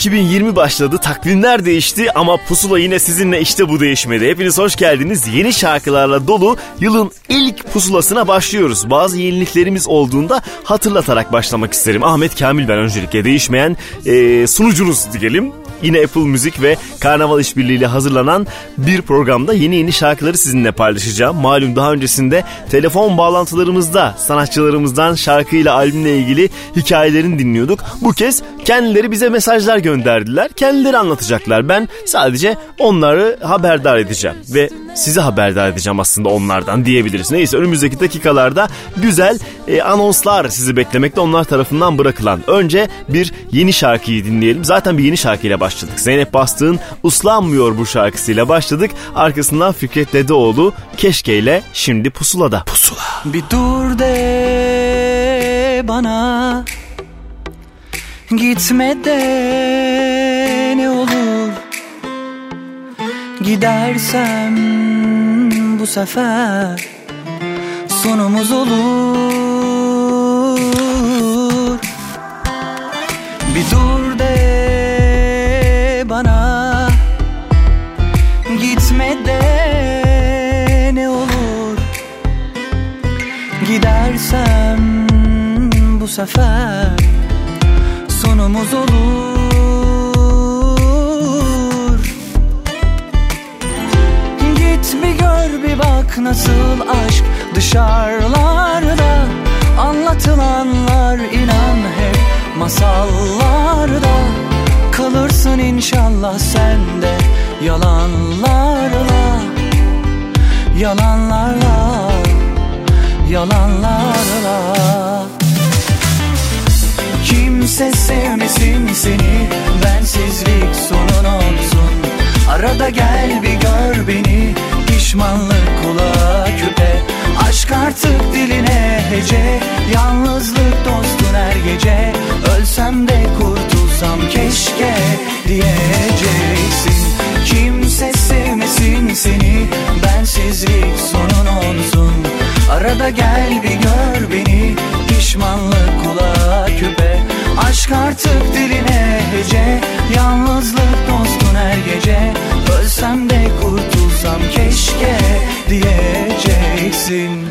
2020 başladı. Takvimler değişti ama pusula yine sizinle işte bu değişmedi. Hepiniz hoş geldiniz. Yeni şarkılarla dolu yılın ilk pusulasına başlıyoruz. Bazı yeniliklerimiz olduğunda hatırlatarak başlamak isterim. Ahmet Kamil ben öncelikle değişmeyen eee, sunucunuz diyelim. Yine Apple Müzik ve Karnaval İşbirliği ile hazırlanan bir programda yeni yeni şarkıları sizinle paylaşacağım. Malum daha öncesinde telefon bağlantılarımızda sanatçılarımızdan şarkıyla albümle ilgili hikayelerini dinliyorduk. Bu kez kendileri bize mesajlar gönderdiler. Kendileri anlatacaklar. Ben sadece onları haberdar edeceğim ve sizi haberdar edeceğim aslında onlardan diyebiliriz. Neyse önümüzdeki dakikalarda güzel e, anonslar sizi beklemekte onlar tarafından bırakılan. Önce bir yeni şarkıyı dinleyelim. Zaten bir yeni şarkıyla başladık. Zeynep Bastık'ın Uslanmıyor bu şarkısıyla başladık. Arkasından Fikret Dedeoğlu Keşke ile şimdi Pusula'da. Pusula. Bir dur de bana Gitme de ne olur Gidersem bu sefer Sonumuz olur Bir dur Gidersem bu sefer sonumuz olur. Git bir gör bir bak nasıl aşk dışarılarda. Anlatılanlar inan hep masallarda. Kalırsın inşallah sen de yalanlarla. Yalanlarla Yalanlarla. Kimse sevmesin seni Bensizlik sonun olsun. Arada gel bir gör beni Pişmanlık kulağa küpe. Aşk artık diline hece Yalnızlık dostun her gece. Ölsem de kurtulsam keşke Diyeceksin. Kimse sevmesin seni Bensizlik sonun olsun Arada gel bir gör beni Pişmanlık kulağa küpe. Aşk artık diline hece Yalnızlık dostun her gece. Ölsem de kurtulsam keşke diyeceksin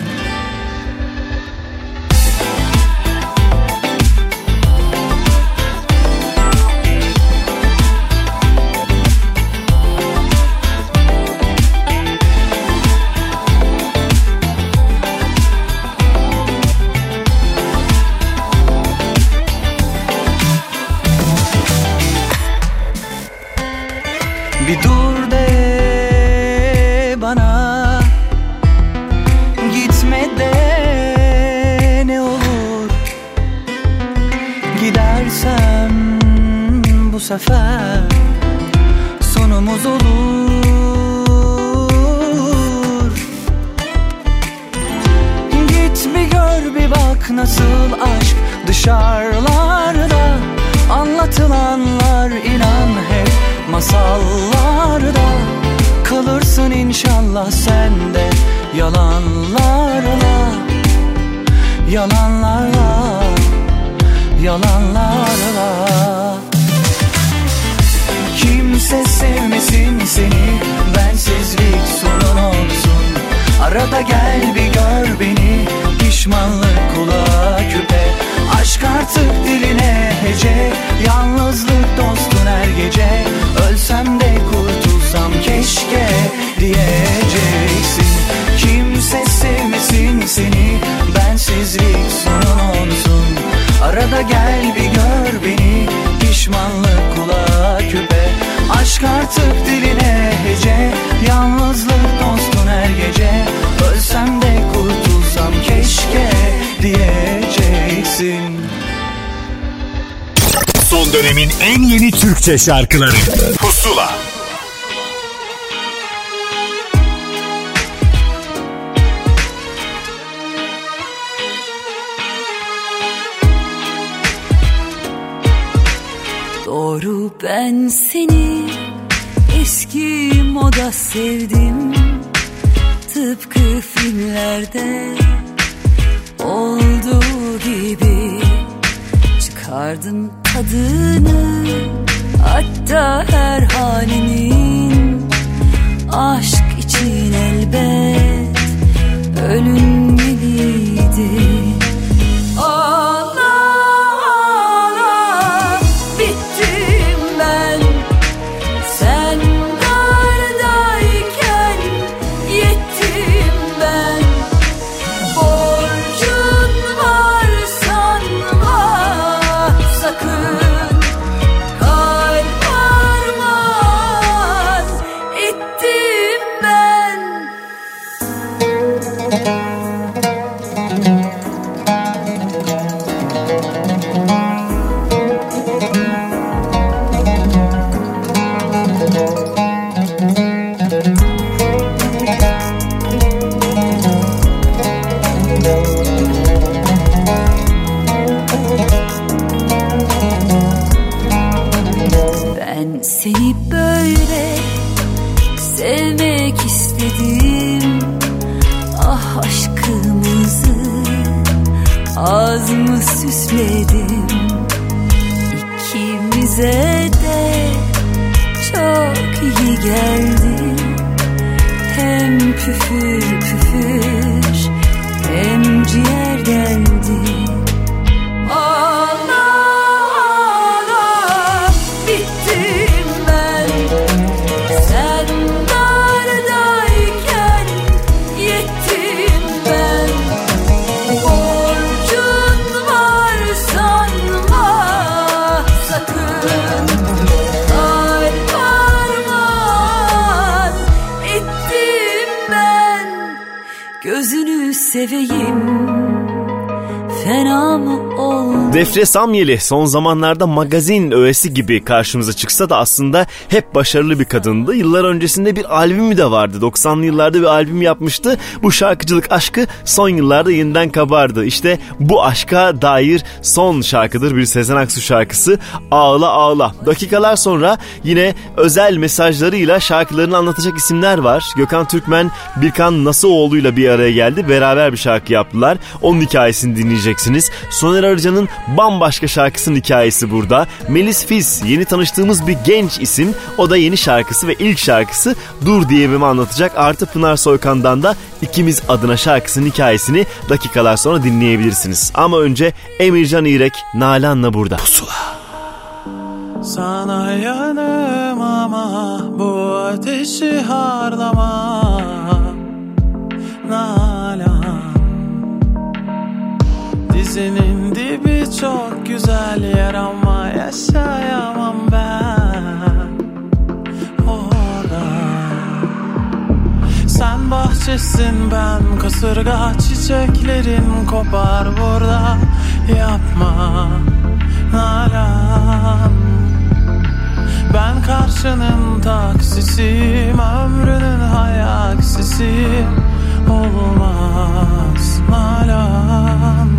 sefer Sonumuz olur. Git bir gör bir bak nasıl aşk dışarılarda. Anlatılanlar inan hep masallarda. Kalırsın inşallah sen de yalanlarla. Yalanlarla Yalanlarla Kimse sevmesin seni. Bensizlik sorun olsun Arada gel bir gör beni. Pişmanlık kulağa küpe. Aşk artık diline hece. Yalnızlık dostun her gece. Ölsem de kurtulsam keşke diyeceksin. Kimse sevmesin seni. Bensizlik sorun olsun Arada gel bir gör beni. Pişmanlık Aşk artık diline hece Yalnızlık dostun her gece. Ölsem de kurtulsam keşke diyeceksin. Son dönemin en yeni Türkçe şarkıları. Pusula. Doğru ben seni eski moda sevdim. Tıpkı filmlerde olduğu gibi Çıkardım tadını. Hatta her halinin Aşk için elbet ölünmeliydi Defne Samyeli son zamanlarda magazin öğesi gibi karşımıza çıksa da aslında hep başarılı bir kadındı. Yıllar öncesinde bir albümü de vardı. 90'lı yıllarda bir albüm yapmıştı. Bu şarkıcılık aşkı son yıllarda yeniden kabardı. İşte bu aşka dair son şarkıdır bir Sezen Aksu şarkısı Ağla Ağla. Dakikalar sonra yine özel mesajlarıyla şarkılarını anlatacak isimler var. Gökhan Türkmen Birkan Nasıoğlu'yla bir araya geldi. Beraber bir şarkı yaptılar. Onun hikayesini dinleyeceksiniz. Soner Arıcan'ın Bambaşka şarkısının hikayesi burada. Melis Fiz yeni tanıştığımız bir genç isim. O da yeni şarkısı ve ilk şarkısı Dur diye Diyevim'i anlatacak. Artı Pınar Soykan'dan da ikimiz adına şarkısının hikayesini dakikalar sonra dinleyebilirsiniz. Ama önce Emircan İrek Nalan'la burada. Pusula. Sana yanım ama bu ateşi harlama. Nalan Denizinin dibi çok güzel yer ama yaşayamam ben. Orada. Sen bahçesin ben kasırga çiçeklerin kopar burada. Yapma nalan. Ben karşının taksisiyim ömrünün hayaksisiyim. Olmaz nalan.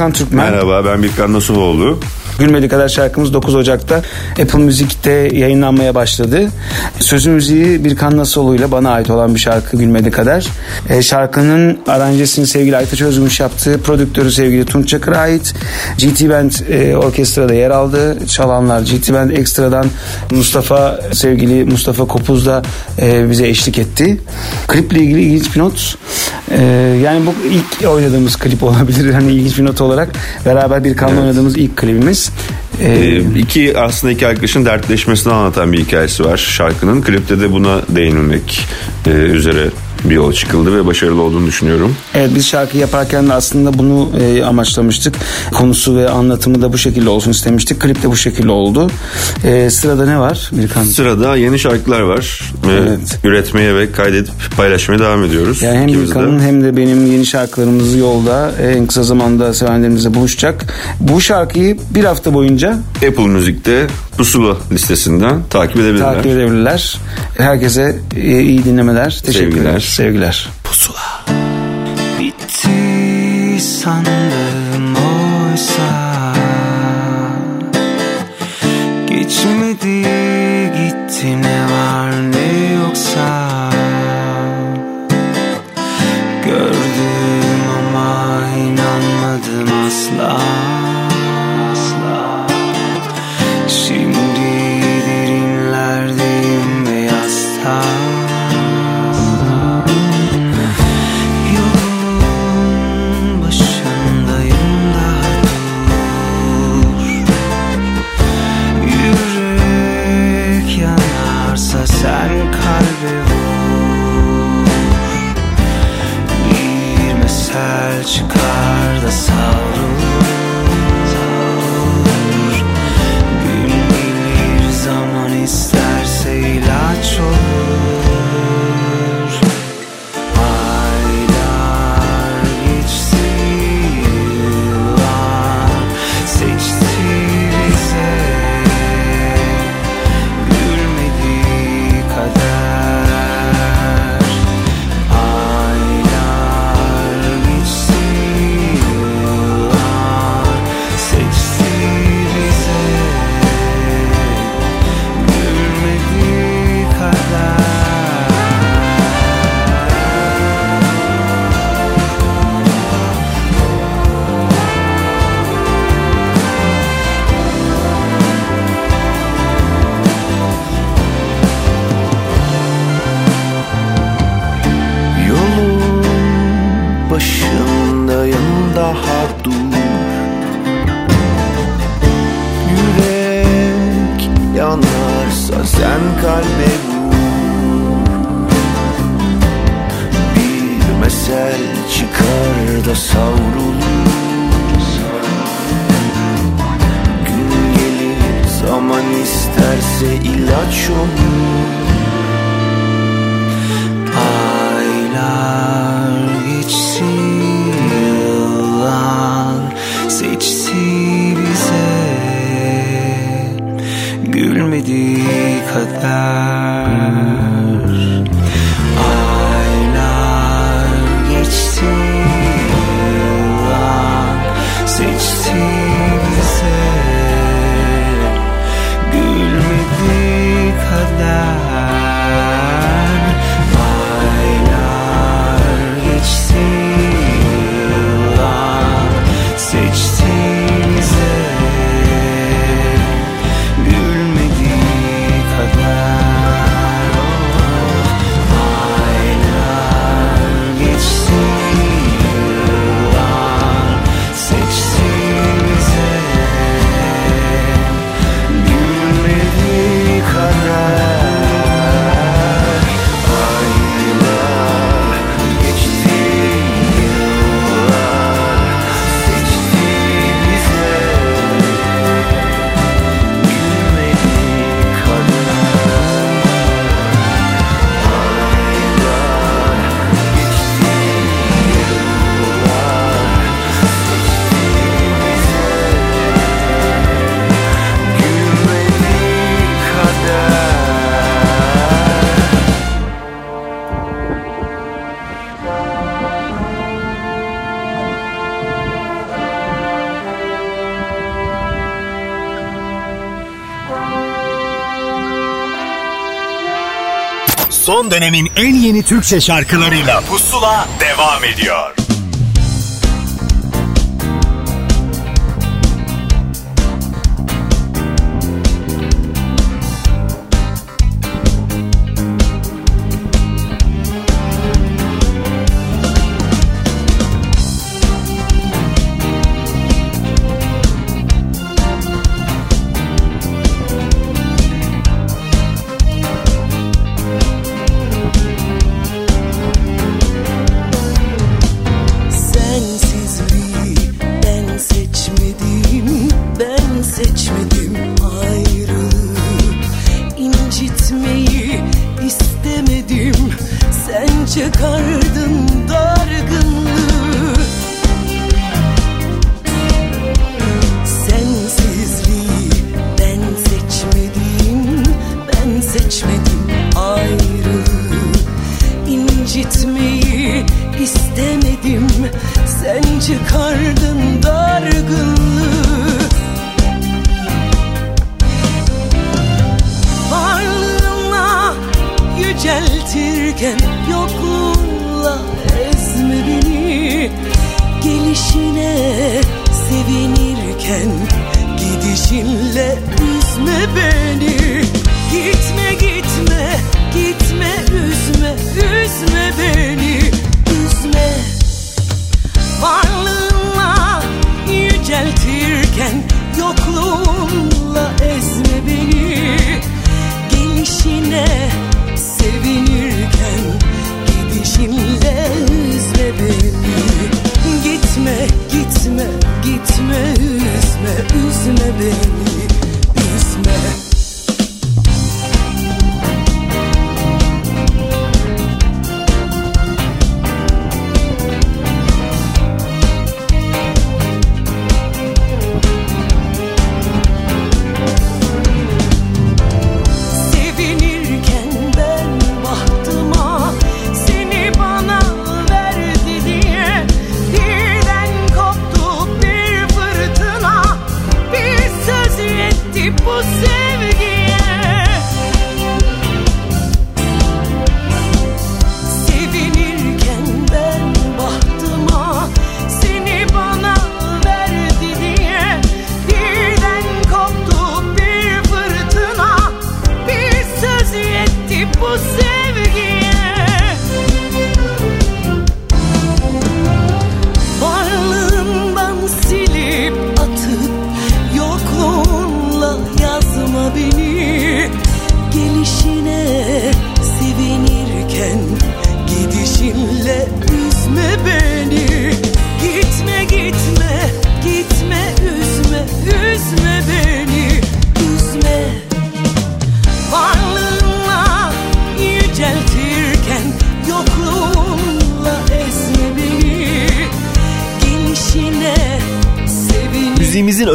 Gökhan Türkmen. Merhaba ben Birkan Nasuhoğlu. Gülmedi Kadar şarkımız 9 Ocak'ta Apple Müzik'te yayınlanmaya başladı. Sözü müziği Birkan Nasuoğlu ile bana ait olan bir şarkı Gülmedi Kadar. E, şarkının aranjesini sevgili Aytaç Özgümüş yaptı. Prodüktörü sevgili Tunç Çakır'a ait. GT Band e, orkestrada yer aldı. Çalanlar GT Band ekstradan Mustafa sevgili Mustafa Kopuz da e, bize eşlik etti. Kliple ilgili ilginç bir not. E, yani bu ilk oynadığımız klip olabilir. Hani ilginç bir not olarak beraber Birkan'la oynadığımız ilk klibimiz. E, Ee, iki aslında iki arkadaşın dertleşmesini anlatan bir hikayesi var şarkının. Klipte de buna değinilmek e, üzere bir yola çıkıldı ve başarılı olduğunu düşünüyorum. Evet biz şarkı yaparken de aslında bunu e, amaçlamıştık. Konusu ve anlatımı da bu şekilde olsun istemiştik. Klip de bu şekilde oldu. E, sırada ne var Birkan? Sırada yeni şarkılar var ve Evet. üretmeye ve kaydedip paylaşmaya devam ediyoruz. Yani hem. Birkan'ın hem de benim yeni şarkılarımız yolda e, en kısa zamanda sevenlerimizle buluşacak. Bu şarkıyı bir hafta boyunca Apple Müzik'te Pusula listesinden takip edebilirler. takip edebilirler. Herkese iyi dinlemeler. Teşekkürler. Sevgiler. Sevgiler. Bitti sandım oysa Geçmedi Dönemin en yeni Türkçe şarkılarıyla Pusula devam ediyor.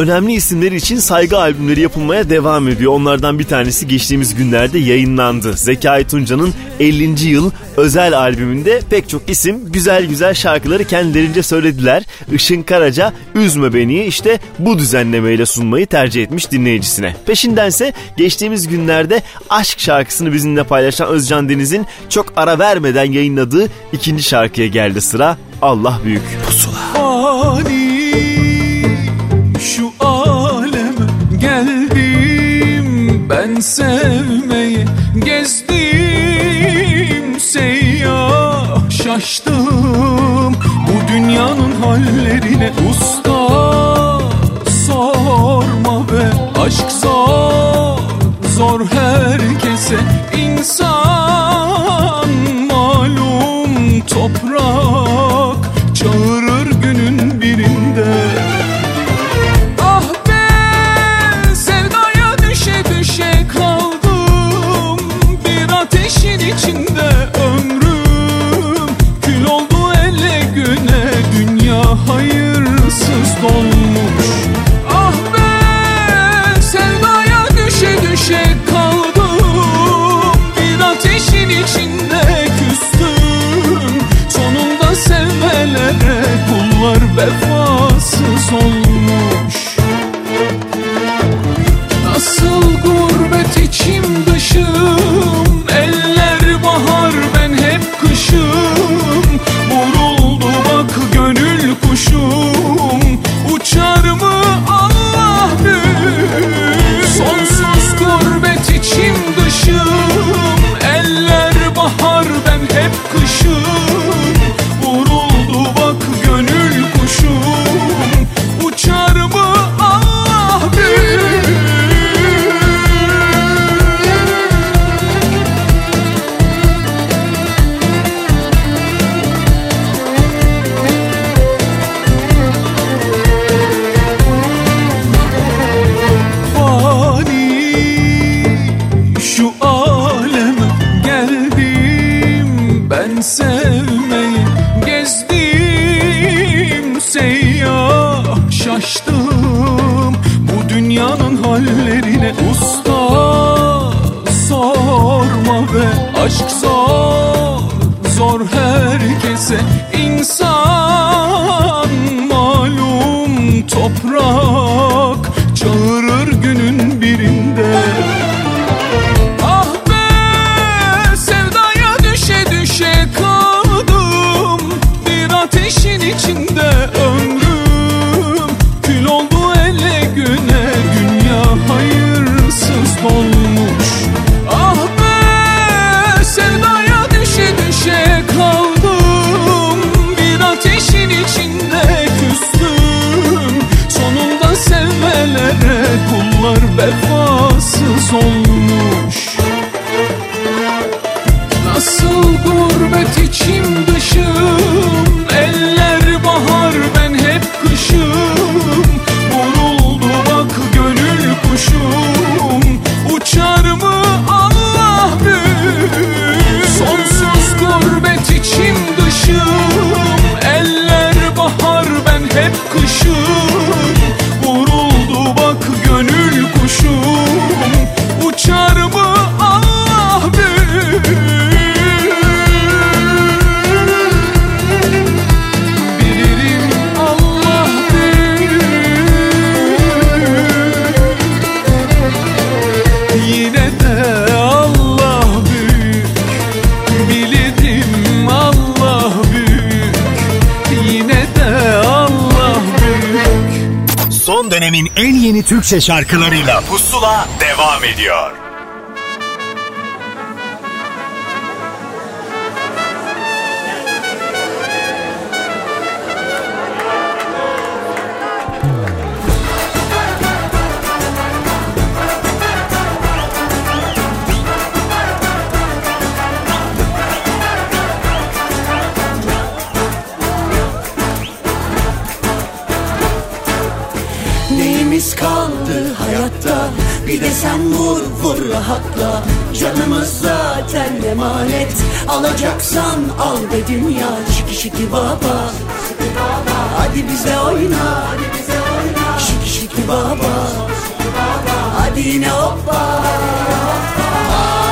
Önemli isimleri için saygı albümleri yapılmaya devam ediyor. Onlardan bir tanesi geçtiğimiz günlerde yayınlandı. Zekai Tunca'nın 50. yıl özel albümünde pek çok isim güzel güzel şarkıları kendilerince söylediler. Işın Karaca Üzme Beni işte bu düzenlemeyle sunmayı tercih etmiş dinleyicisine. Peşindense geçtiğimiz günlerde aşk şarkısını bizimle paylaşan Özcan Deniz'in çok ara vermeden yayınladığı ikinci şarkıya geldi sıra. Allah Büyük. Pusula. Fani ben sevmeye gezdim seyyah şaştım. Bu dünyanın hallerine usta sorma be. Aşk zor zor herkese insan. Malum toprak solmuş Nasıl gurbet içim dışım sevmeyi Gezdim seyyah şaştım. Bu dünyanın hallerine usta Sorma ve aşk zor Zor herkese insan malum toprak vefasız olmuş dönemin en yeni Türkçe şarkılarıyla Pusula devam ediyor. Sen vur vur rahatla. Canımız zaten emanet. Alacaksan al be dünya Şiki şiki baba. Hadi bize oyna. Şiki şiki baba. Hadi yine hoppa. Ah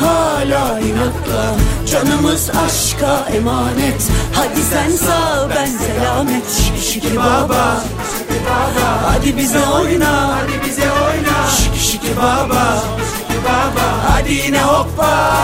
hala inatla. Canımız aşka emanet. Hadi sen sağ ben selamet Şiki baba. Hadi bize oyna. Hadi bize oyna. Şiki şiki baba. Hadi yine hoppa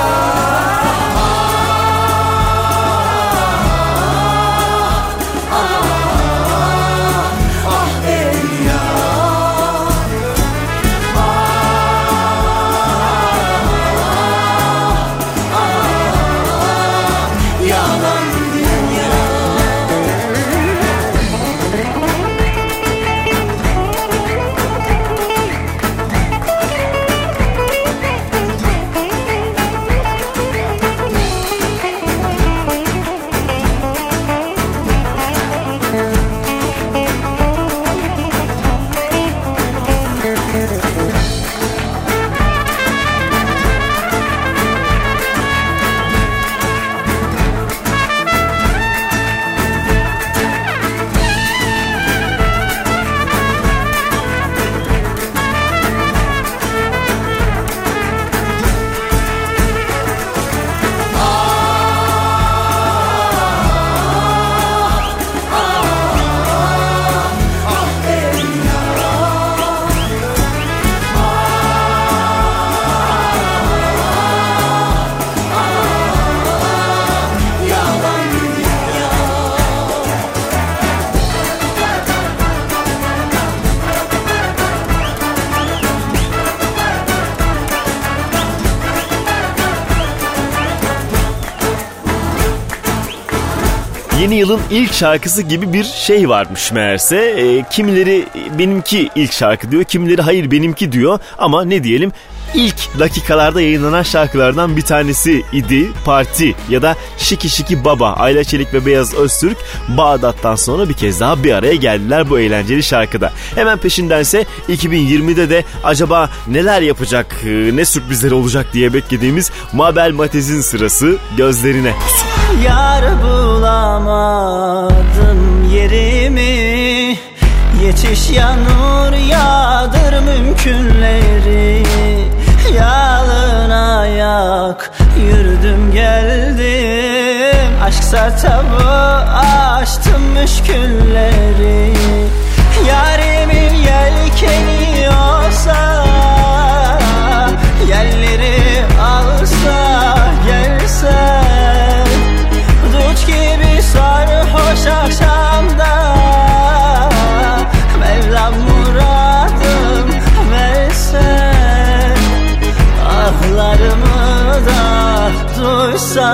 Yeni yılın ilk şarkısı gibi bir şey varmış meğerse. E, kimileri benimki ilk şarkı diyor, kimileri hayır benimki diyor. Ama ne diyelim ilk dakikalarda yayınlanan şarkılardan bir tanesi idi. Parti ya da Şiki Şiki Baba, Ayla Çelik ve Beyaz Öztürk Bağdat'tan sonra bir kez daha bir araya geldiler bu eğlenceli şarkıda. Hemen peşindense 2020'de de acaba neler yapacak, e, ne sürprizleri olacak diye beklediğimiz Mabel Matez'in sırası gözlerine. Yar bulamadım yerimi. Yetiş yanur yağdır mümkünleri. Yalın ayak yürüdüm geldim. Aşk sartabı açtım müşkülleri. Yarimin yelkeni olsa Yerleri alsa gelse sarhoş akşamda Mevlam muradım verse Ahlarımı da duysa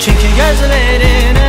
Çünkü gözlerine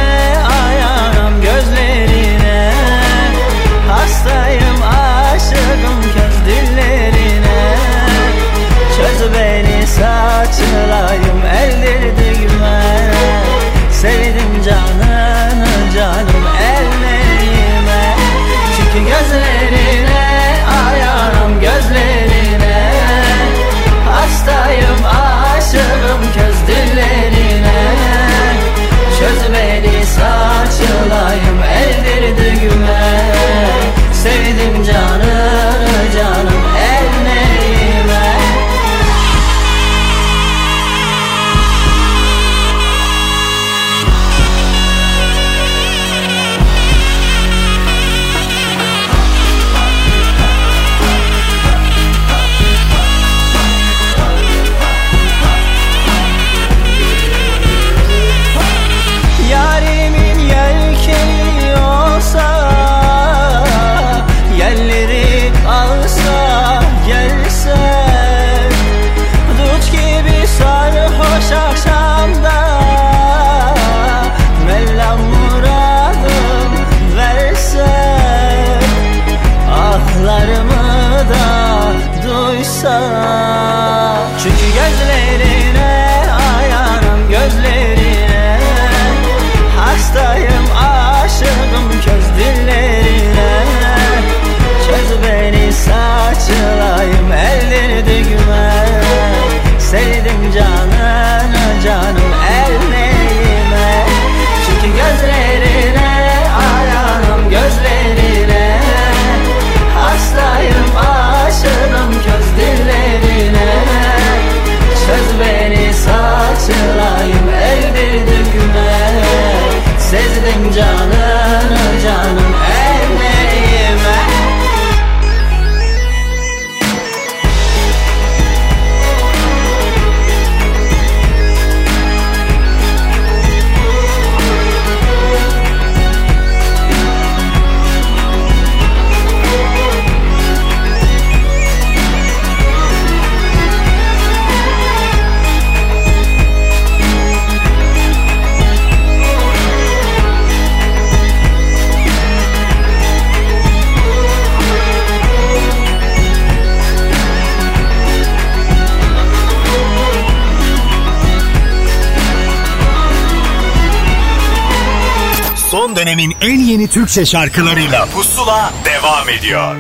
Türkçe şarkılarıyla Pusula devam ediyor.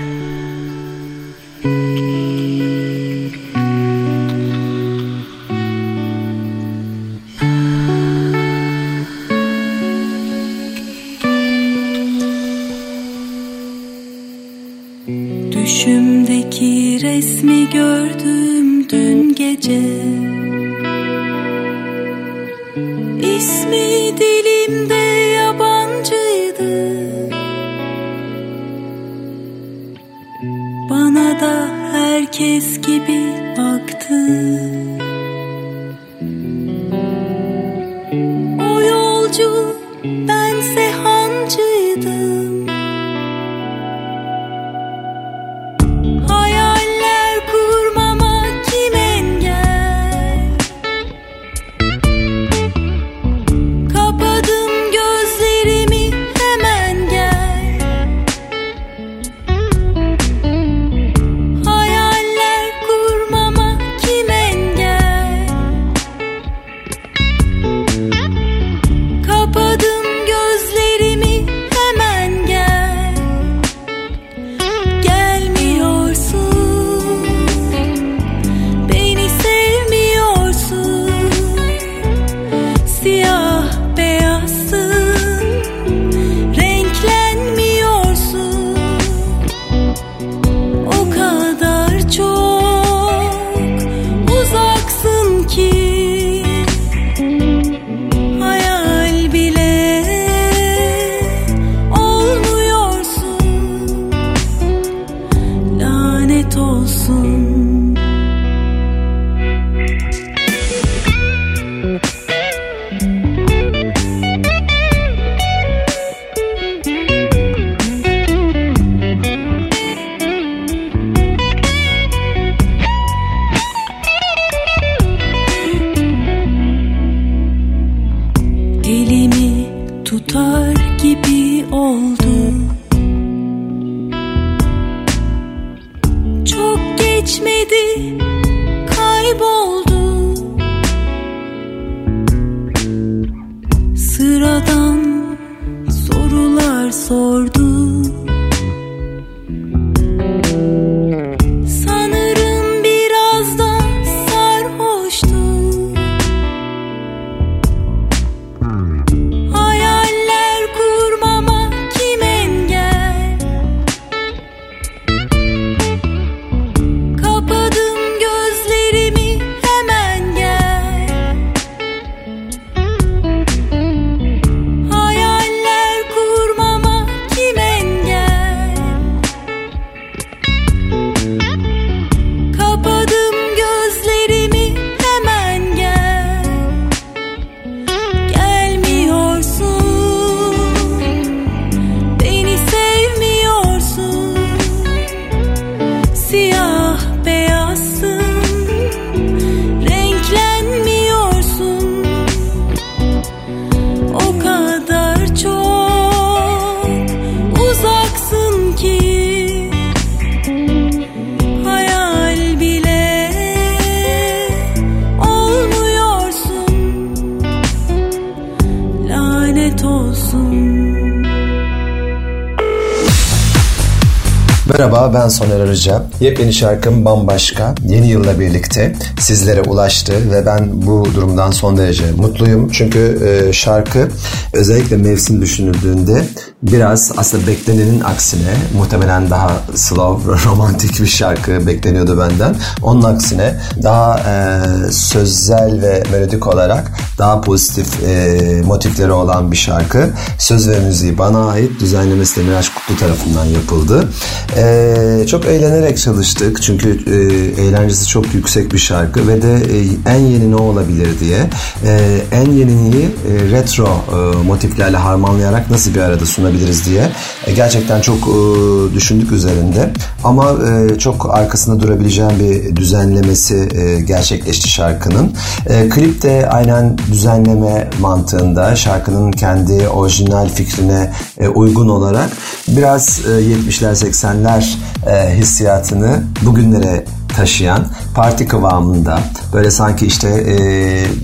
Arıca. Yepyeni şarkım Bambaşka yeni yılla birlikte sizlere ulaştı ve ben bu durumdan son derece mutluyum. Çünkü e, şarkı özellikle mevsim düşünüldüğünde biraz aslında beklenenin aksine muhtemelen daha slow, romantik bir şarkı bekleniyordu benden. Onun aksine daha e, sözel ve melodik olarak daha pozitif e, motifleri olan bir şarkı. Söz ve müziği bana ait düzenlemesi de Miraç Kutlu tarafından yapıldı. E, çok eğlenerek çalıştık. Çünkü e, eğlencesi çok yüksek bir şarkı ve de e, en yeni ne olabilir diye. E, en yeniliği e, retro e, motiflerle harmanlayarak nasıl bir arada sunabiliriz diye. E, gerçekten çok e, düşündük üzerinde ama e, çok arkasında durabileceğim bir düzenlemesi e, gerçekleşti şarkının. E, klip de aynen düzenleme mantığında şarkının kendi orijinal fikrine e, uygun olarak biraz e, 70'ler 80'ler e, hissiyatını bugünlere taşıyan parti kıvamında böyle sanki işte e,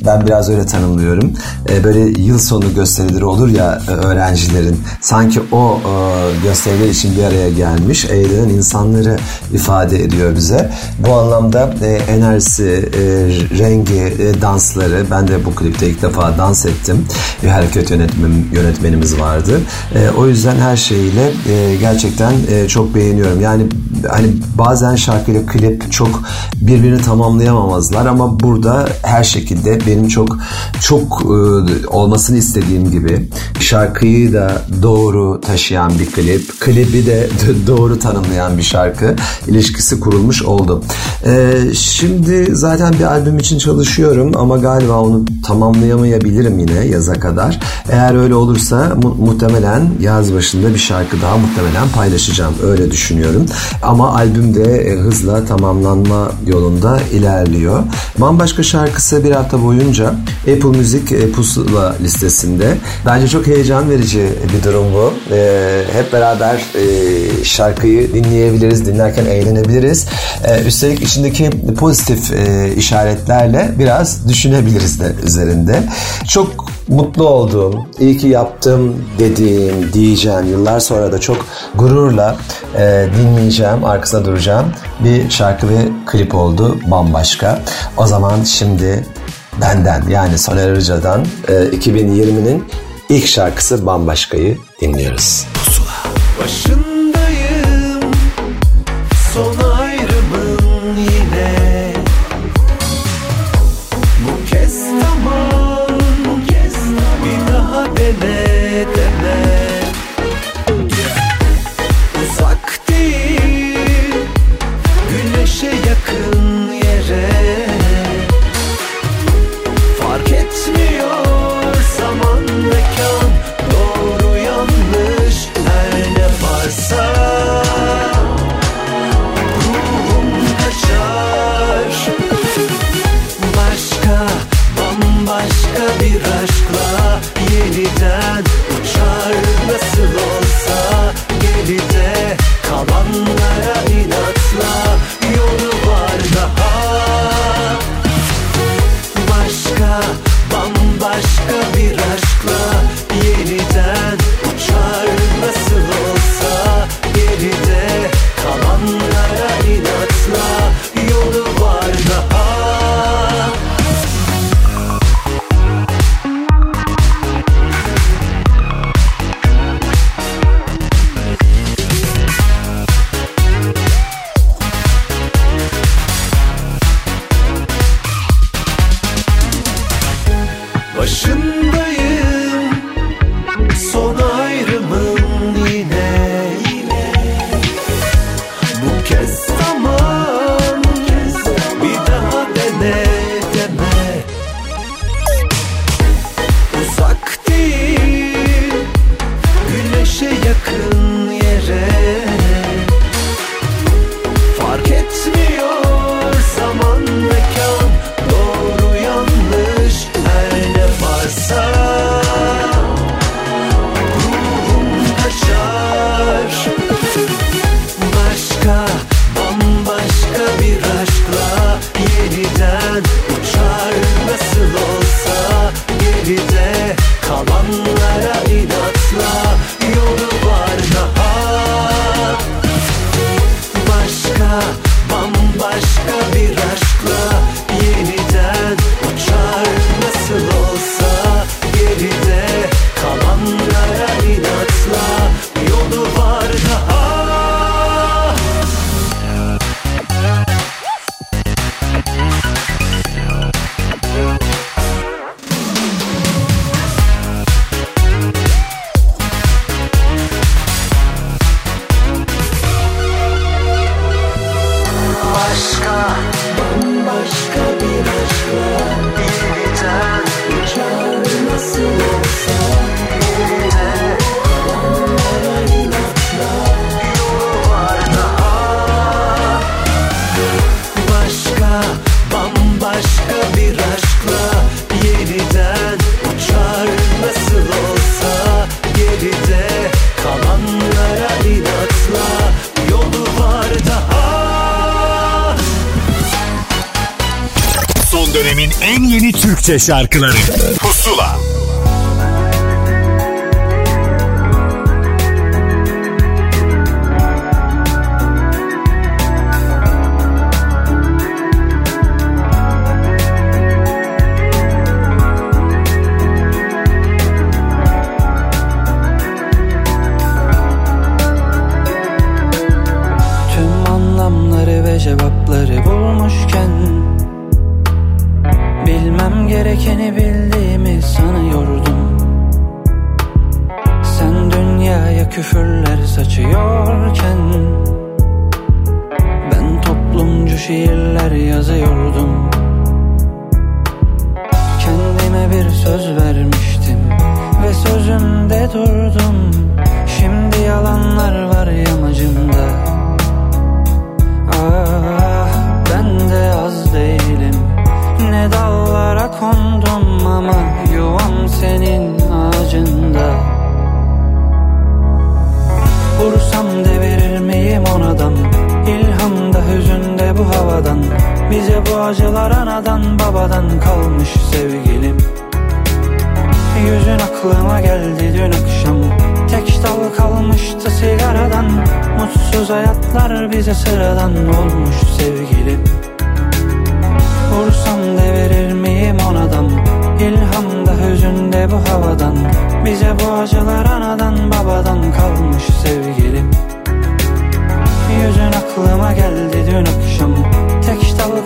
ben biraz öyle tanımlıyorum. E, böyle yıl sonu gösterileri olur ya e, öğrencilerin. Sanki o e, gösteriler için bir araya gelmiş eğlenen insanları ifade ediyor bize. Bu anlamda e, enerjisi e, rengi e, dansları ben de bu klipte ilk defa dans ettim. Bir hareket yönetmen, yönetmenimiz vardı. E, o yüzden her şeyiyle e, gerçekten e, çok beğeniyorum. Yani hani bazen şarkıyla klip çok birbirini tamamlayamamazlar ama burada her şekilde benim çok çok e, olmasını istediğim gibi şarkıyı da doğru taşıyan bir klip, klibi de doğru tanımlayan bir şarkı ilişkisi kurulmuş oldu. E, şimdi zaten bir albüm için çalışıyorum ama galiba onu tamamlayamayabilirim yine yaza kadar. Eğer öyle olursa mu- muhtemelen yaz başında bir şarkı daha muhtemelen paylaşacağım. Öyle düşünüyorum. Ama albüm de e, hızla tamamlanma yolunda ilerliyor. Bambaşka şarkısı bir hafta boyunca Apple Müzik e, Pusula listesinde. Bence çok heyecan verici bir durum bu. E, hep beraber e, şarkıyı dinleyebiliriz, dinlerken eğlenebiliriz. Üstelik içindeki pozitif işaretlerle biraz düşünebiliriz de üzerinde. Çok mutlu olduğum, iyi ki yaptım dediğim, diyeceğim, yıllar sonra da çok gururla e, dinleyeceğim, arkasında duracağım bir şarkı ve klip oldu bambaşka. O zaman şimdi benden yani Soner Arıca'dan e, 2020'nin ilk şarkısı Bambaşka'yı dinliyoruz. Başındayım son şarkıları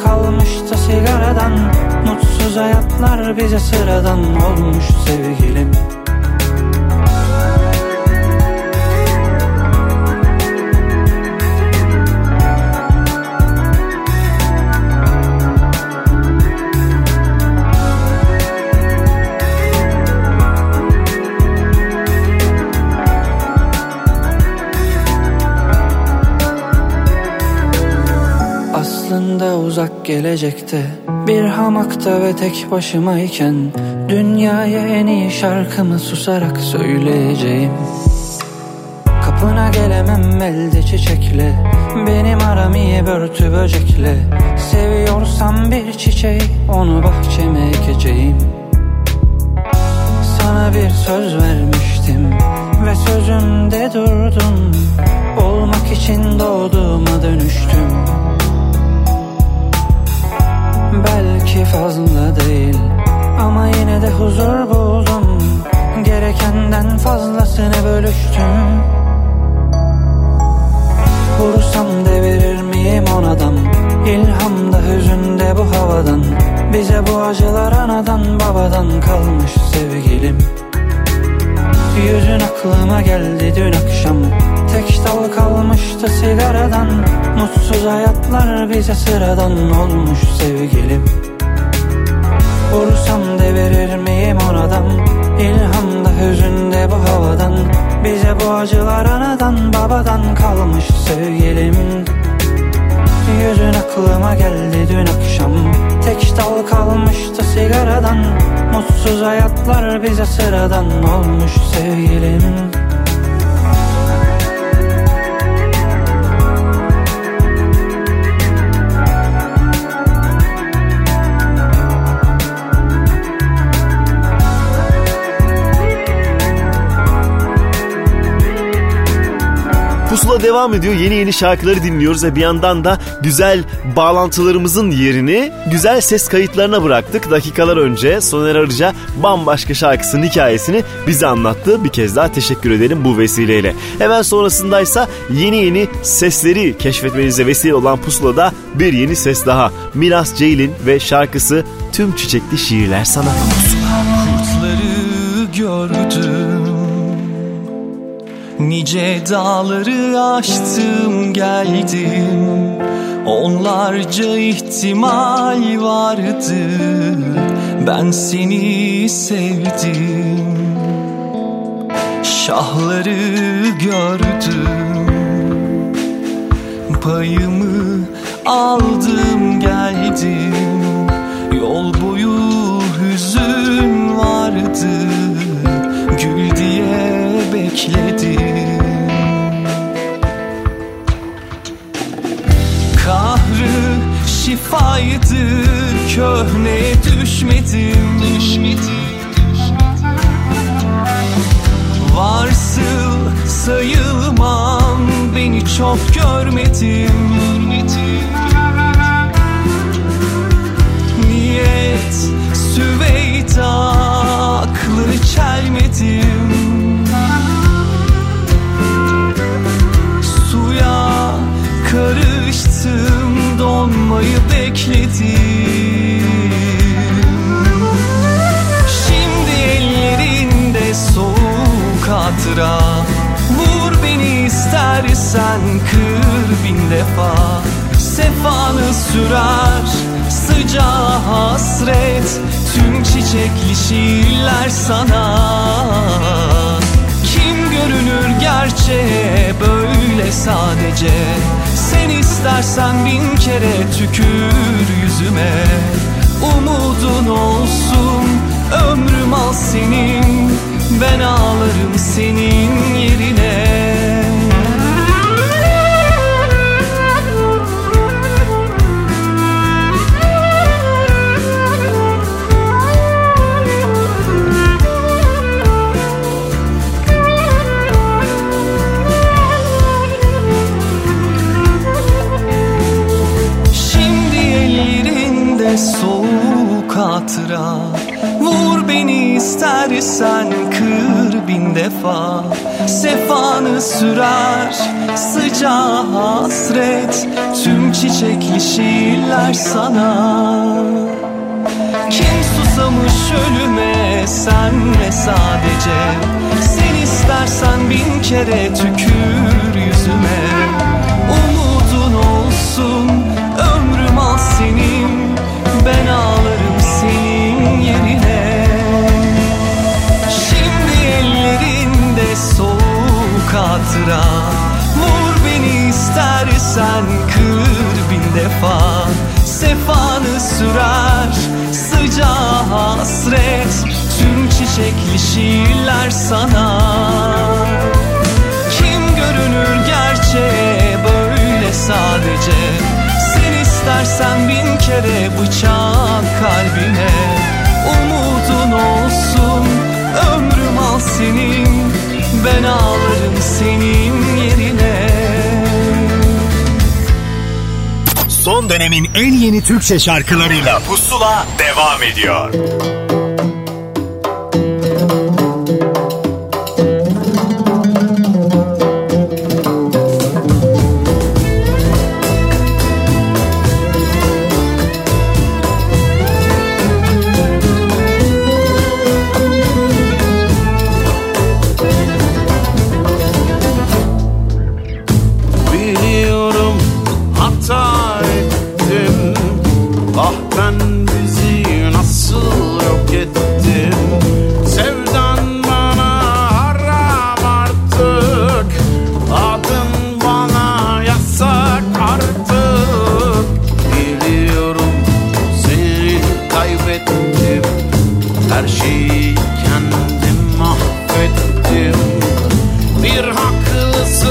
kalmıştı sigaradan. Mutsuz hayatlar bize sıradan olmuş sevgilim Aslında uzak gelecekte. Bir hamakta ve tek başımayken Dünyaya en iyi şarkımı susarak söyleyeceğim. Kapına gelemem elde çiçekle Benim aram iyi börtü böcekle. Seviyorsam bir çiçeği Onu bahçeme ekeceğim. Sana bir söz vermiştim Ve sözümde durdum. Olmak için doğduğuma dönüştüm Belki fazla değil. Ama yine de huzur buldum. Gerekenden fazlasını bölüştüm. Vursam devirir miyim onadan İlhamda hüzünde bu havadan. Bize bu acılar anadan babadan kalmış sevgilim. Yüzün aklıma geldi dün akşam. Tek dal kalmıştı sigaradan. Mutsuz hayatlar bize sıradan olmuş sevgilim Vursam devirir miyim onadan İlhamda hüzünde bu havadan. Bize bu acılar anadan babadan kalmış sevgilim. Yüzün aklıma geldi dün akşam. Tek dal kalmıştı sigaradan. Mutsuz hayatlar bize sıradan olmuş sevgilim devam ediyor. Yeni yeni şarkıları dinliyoruz ve bir yandan da güzel bağlantılarımızın yerini güzel ses kayıtlarına bıraktık. Dakikalar önce Soner Arıca bambaşka şarkısının hikayesini bize anlattı. Bir kez daha teşekkür edelim bu vesileyle. Hemen sonrasındaysa yeni yeni sesleri keşfetmenize vesile olan Pusula'da bir yeni ses daha. Miras Ceylin ve şarkısı Tüm Çiçekli Şiirler Sana. Kurtları Nice dağları aştım geldim. Onlarca ihtimal vardı. Ben seni sevdim. Şahları gördüm. Payımı aldım geldim. Yol boyu hüzün vardı. Gül diye bekledim Vefaydı köhne düşmedim Varsıl sayılmam beni çok görmedim İstersen bin kere tükür yüzüme. Umudun olsun ömrüm al senin. Ben ağlarım senin istersen kır bin defa. Sefanı sürer sıcağı hasret. Tüm çiçekli şiirler sana. Kim susamış ölüme senle sadece. Sen istersen bin kere tükür yüzüme. Umudun olsun ömrüm al senin. Ben ağlarım hatıra Vur beni istersen kır bin defa. Sefanı sürer sıcağı hasret. Tüm çiçekli şiirler sana. Kim görünür gerçeğe böyle sadece? Sen istersen bin kere bıçak kalbine. Umudun olsun ömrüm al senin Ben ağlarım senin yerine Son dönemin en yeni Türkçe şarkılarıyla Pusula devam ediyor. little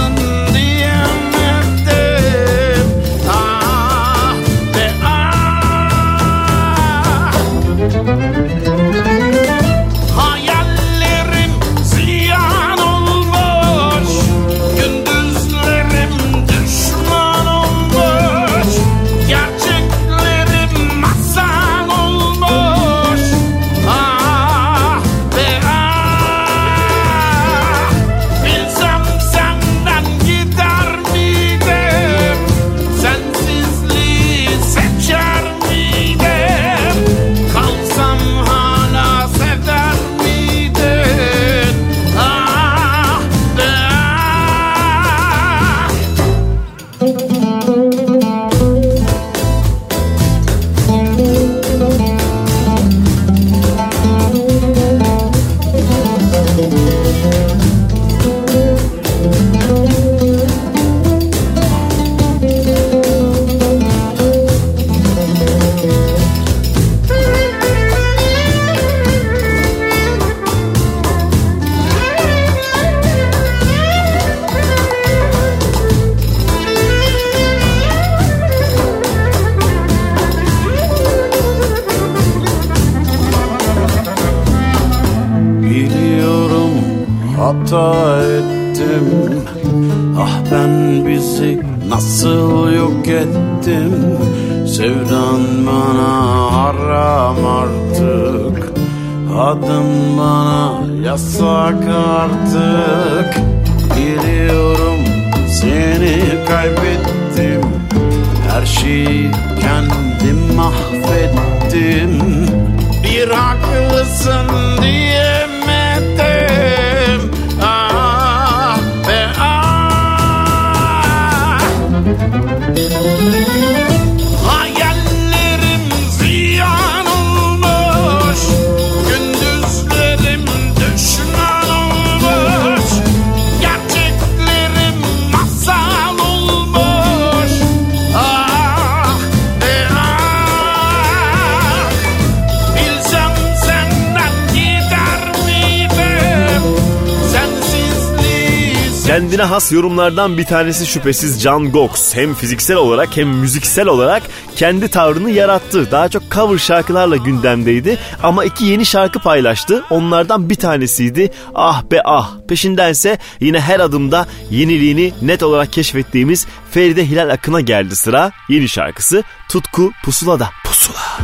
yorumlardan bir tanesi şüphesiz Can Gox. Hem fiziksel olarak hem müziksel olarak kendi tavrını yarattı. Daha çok cover şarkılarla gündemdeydi ama iki yeni şarkı paylaştı. Onlardan bir tanesiydi Ah Be Ah. Peşindense yine her adımda yeniliğini net olarak keşfettiğimiz Feride Hilal Akın'a geldi sıra. Yeni şarkısı Tutku Pusula'da. Pusula.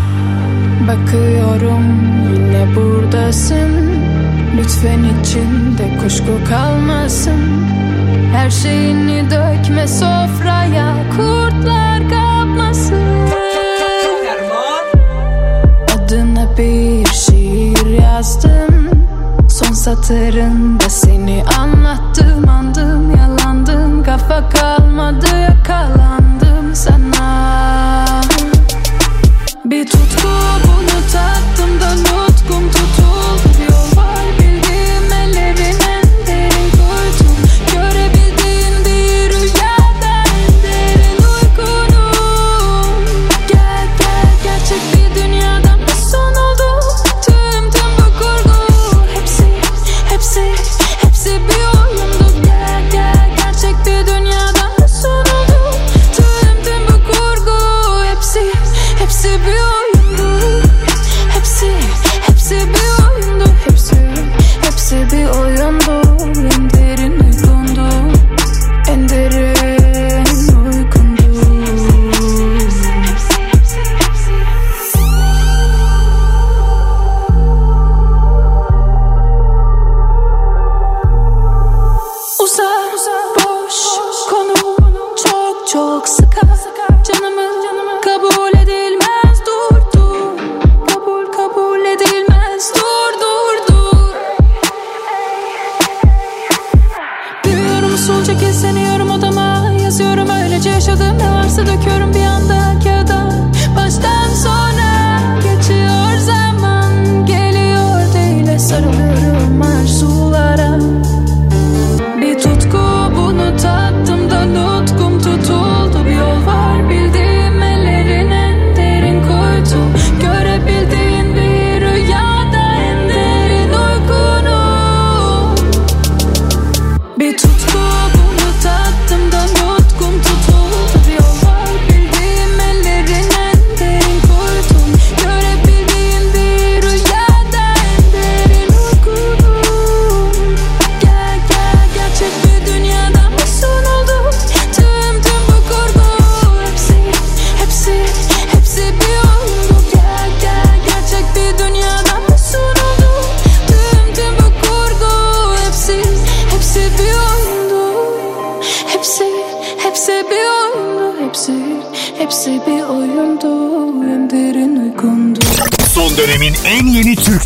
Bakıyorum yine buradasın Lütfen içinde kuşku kalmasın her şeyini dökme sofraya kurtlar kapmasın. Adına bir şiir yazdım. Son satırında seni anlattım Andım yalandım. Kafa kalmadı yakalandım sana. Bir tutku bunu tattım da nutkum tut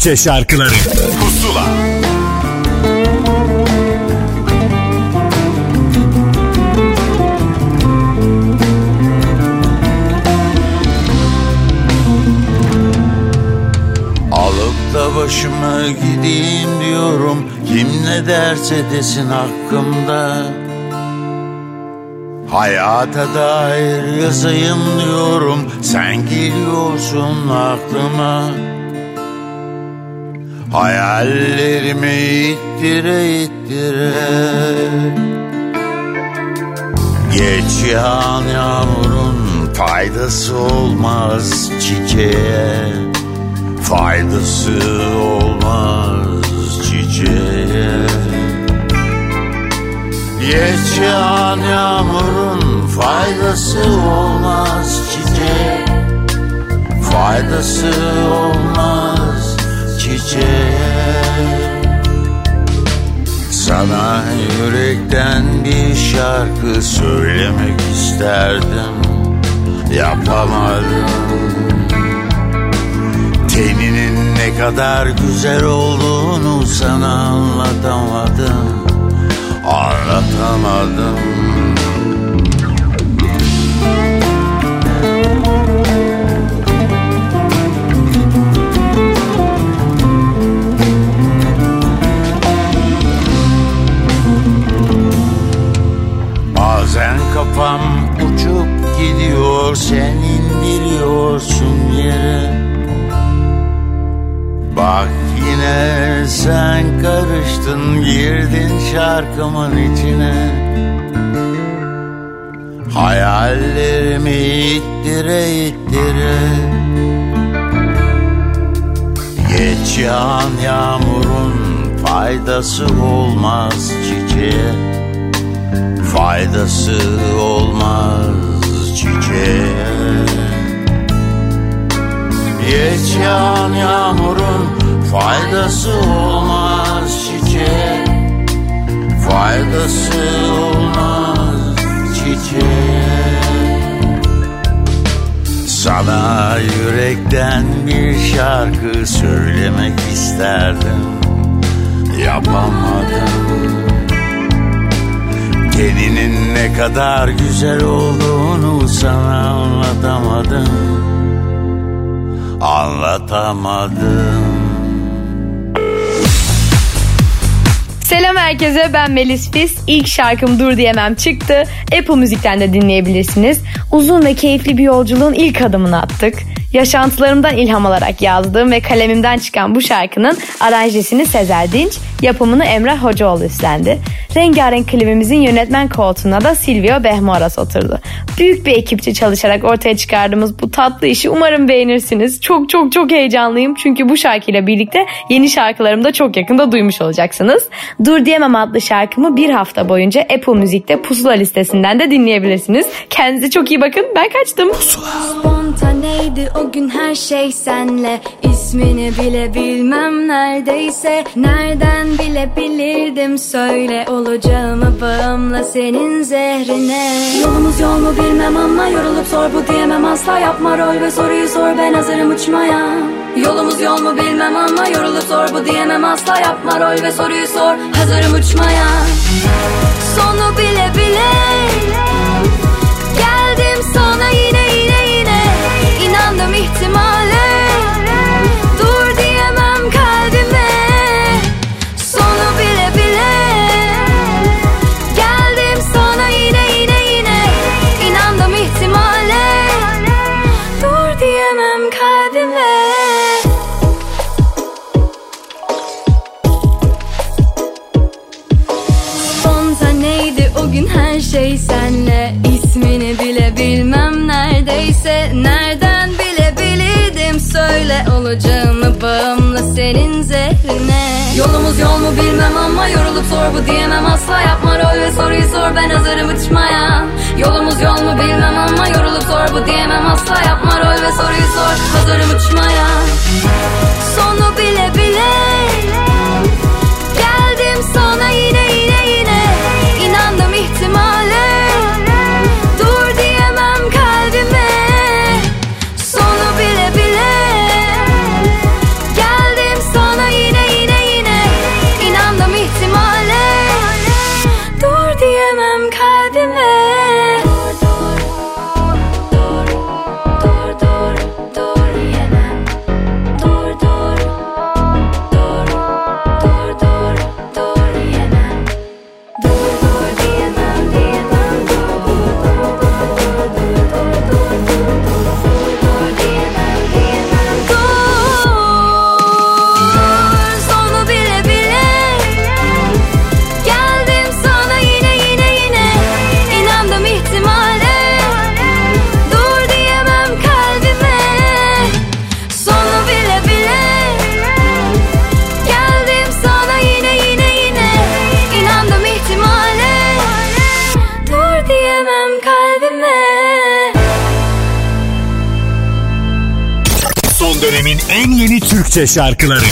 Türkçe şarkıları. Geçen yağmurun faydası olmaz çiçeğe. Faydası olmaz çiçeğe. Sana yürekten bir şarkı söylemek isterdim. Yapamadım. Teninin ne kadar güzel olduğunu sana anlatamadım. Anlatamadım faydası olmaz çiçeğe. Faydası olmaz çiçeğe. Geç yağan yağmurun faydası olmaz çiçeğe. Faydası olmaz çiçeğe. Sana yürekten bir şarkı söylemek isterdim Yapamadım Kendinin ne kadar güzel olduğunu sana anlatamadım Anlatamadım Selam herkese ben Melis Fis. İlk şarkım Dur Diyemem çıktı. Apple Müzik'ten de dinleyebilirsiniz. Uzun ve keyifli bir yolculuğun ilk adımını attık. Yaşantılarımdan ilham alarak yazdığım ve kalemimden çıkan bu şarkının aranjesini Sezer Dinç, yapımını Emrah Hocaoğlu üstlendi. Rengarenk klibimizin yönetmen koltuğuna da Silvio Behmoras oturdu. Büyük bir ekipçe çalışarak ortaya çıkardığımız bu tatlı işi umarım beğenirsiniz. Çok çok çok heyecanlıyım çünkü bu şarkıyla birlikte yeni şarkılarımı da çok yakında duymuş olacaksınız. Dur Diyemem adlı şarkımı bir hafta boyunca Apple Müzik'te Pusula listesinden de dinleyebilirsiniz. Kendinize çok iyi bakın. Ben kaçtım. Spontaneydi o gün her şey senle. İsmini bile bilmem neredeyse. Nereden bilebilirdim söyle Olacağımı bağımla senin zehrine. Yolumuz yol mu bilmem ama yorulup sor bu diyemem. Asla yapma rol ve soruyu sor. Ben hazırım uçmaya. Yolumuz yol mu bilmem ama yorulup sor bu diyemem. Asla yapma rol ve soruyu sor. Hazırım uçmaya. Sonu bile bile. Geldim sana yine İsmini bile bilmem neredeyse Nereden bilebilirdim söyle Olacağımı bağımla senin zehrine. Yolumuz yol mu bilmem ama yorulup sor bu diyemem. Asla yapma rol ve soruyu sor ben hazırım uçmaya Yolumuz yol mu bilmem ama yorulup sor bu diyemem. Asla yapma rol ve soruyu sor hazırım uçmaya Sonu Türkçe şarkıları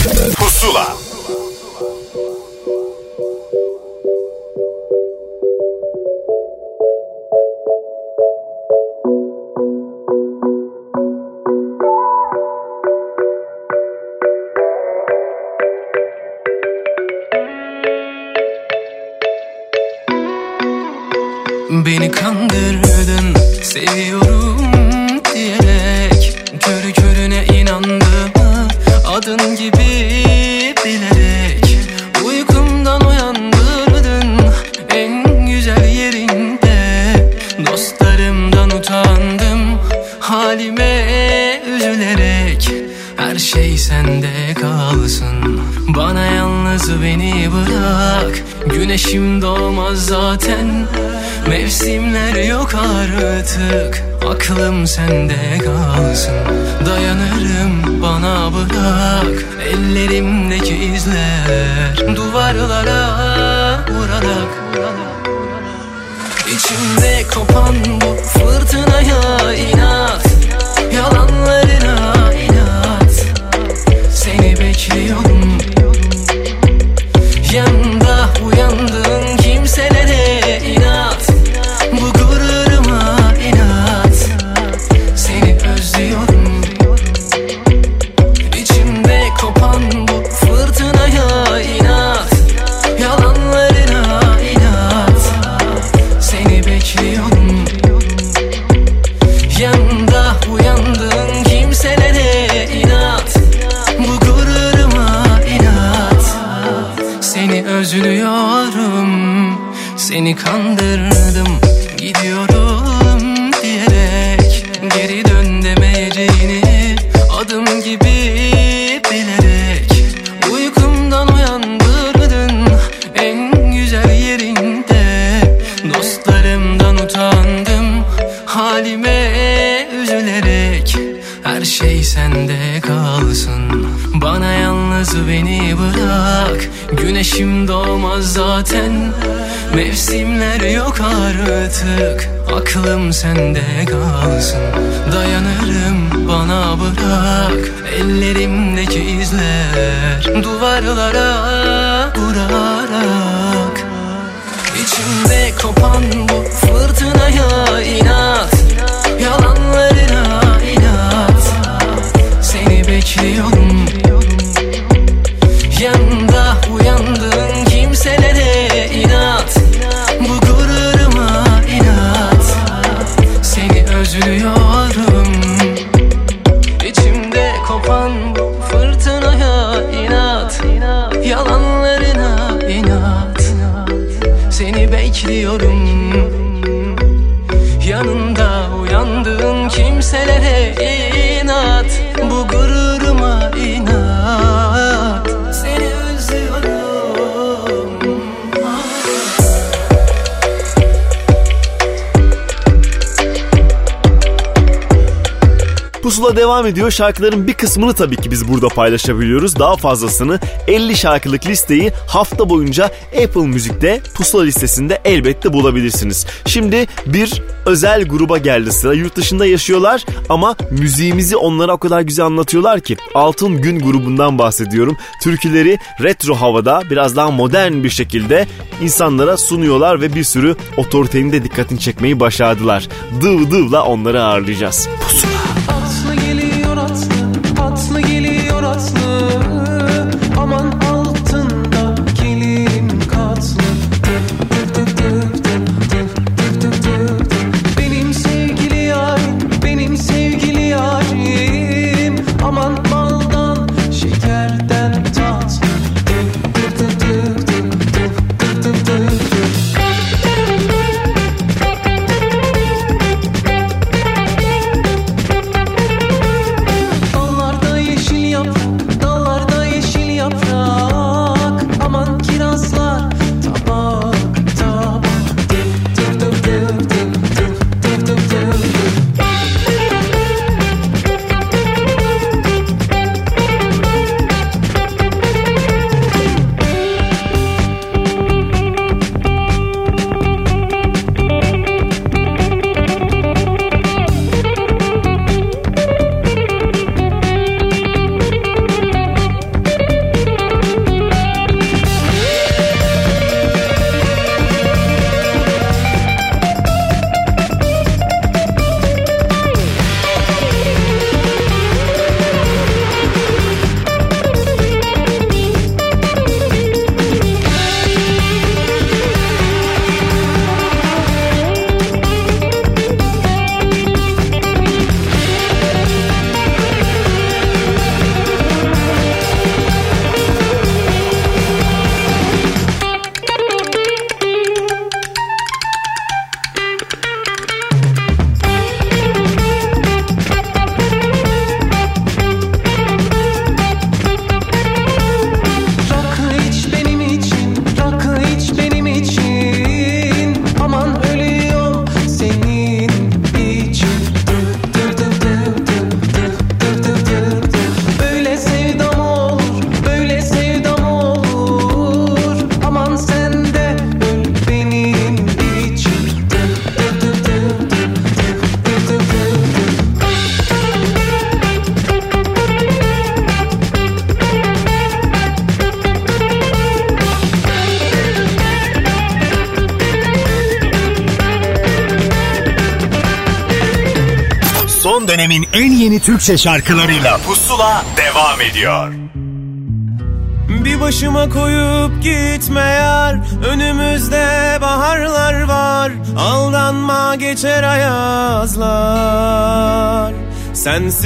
kalsın. Bana yalnız beni bırak. Güneşim doğmaz zaten. Mevsimler yok artık. Aklım sende kalsın. Dayanırım bana bırak. Ellerimdeki izler Duvarlara vurarak İçimde kopan bu fırtınaya inat 지옥 Pusula devam ediyor. Şarkıların bir kısmını tabii ki biz burada paylaşabiliyoruz. Daha fazlasını 50 şarkılık listeyi hafta boyunca Apple Müzik'te Pusula listesinde elbette bulabilirsiniz. Şimdi bir özel gruba geldi sıra. Yurt dışında yaşıyorlar ama müziğimizi onlara o kadar güzel anlatıyorlar ki. Altın Gün grubundan bahsediyorum. Türküleri retro havada biraz daha modern bir şekilde insanlara sunuyorlar ve bir sürü otoritenin de dikkatini çekmeyi başardılar. Dıv dıvla onları ağırlayacağız. Pusula. Türkçe şarkılarıyla. Pusula devam ediyor. Bir başıma koyup gitme yar. Önümüzde baharlar var. Aldanma geçer ayazlar. Sensiz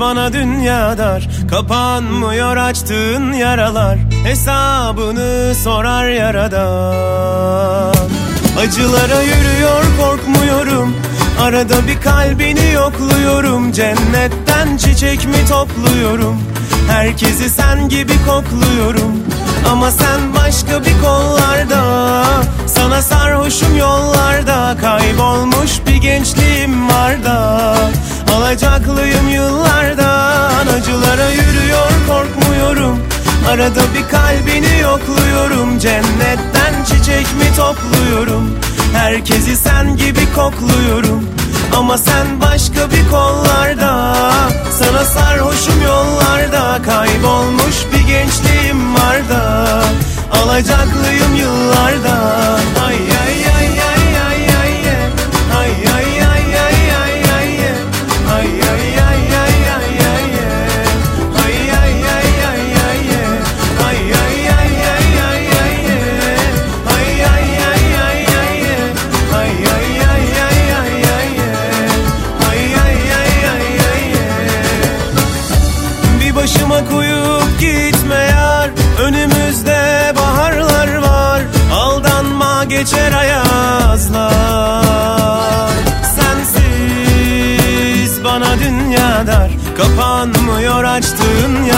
bana dünya dar. Kapanmıyor açtığın yaralar. Hesabını sorar yaradan. Acılara yürüyor korkmuyorum Arada bir kalbini yokluyorum. Cennetten çiçek mi topluyorum? Herkesi sen gibi kokluyorum. Ama sen başka bir kollarda Sana sarhoşum yollarda. Kaybolmuş bir gençliğim var da Alacaklıyım yıllardan Acılara yürüyor korkmuyorum. Arada bir kalbini yokluyorum. Cennetten çiçek mi topluyorum Herkesi sen gibi kokluyorum. Ama sen başka bir kollarda. Sana sarhoşum yollarda. Kaybolmuş bir gençliğim var da. Alacaklıyım yıllarda. Ay ay ay ay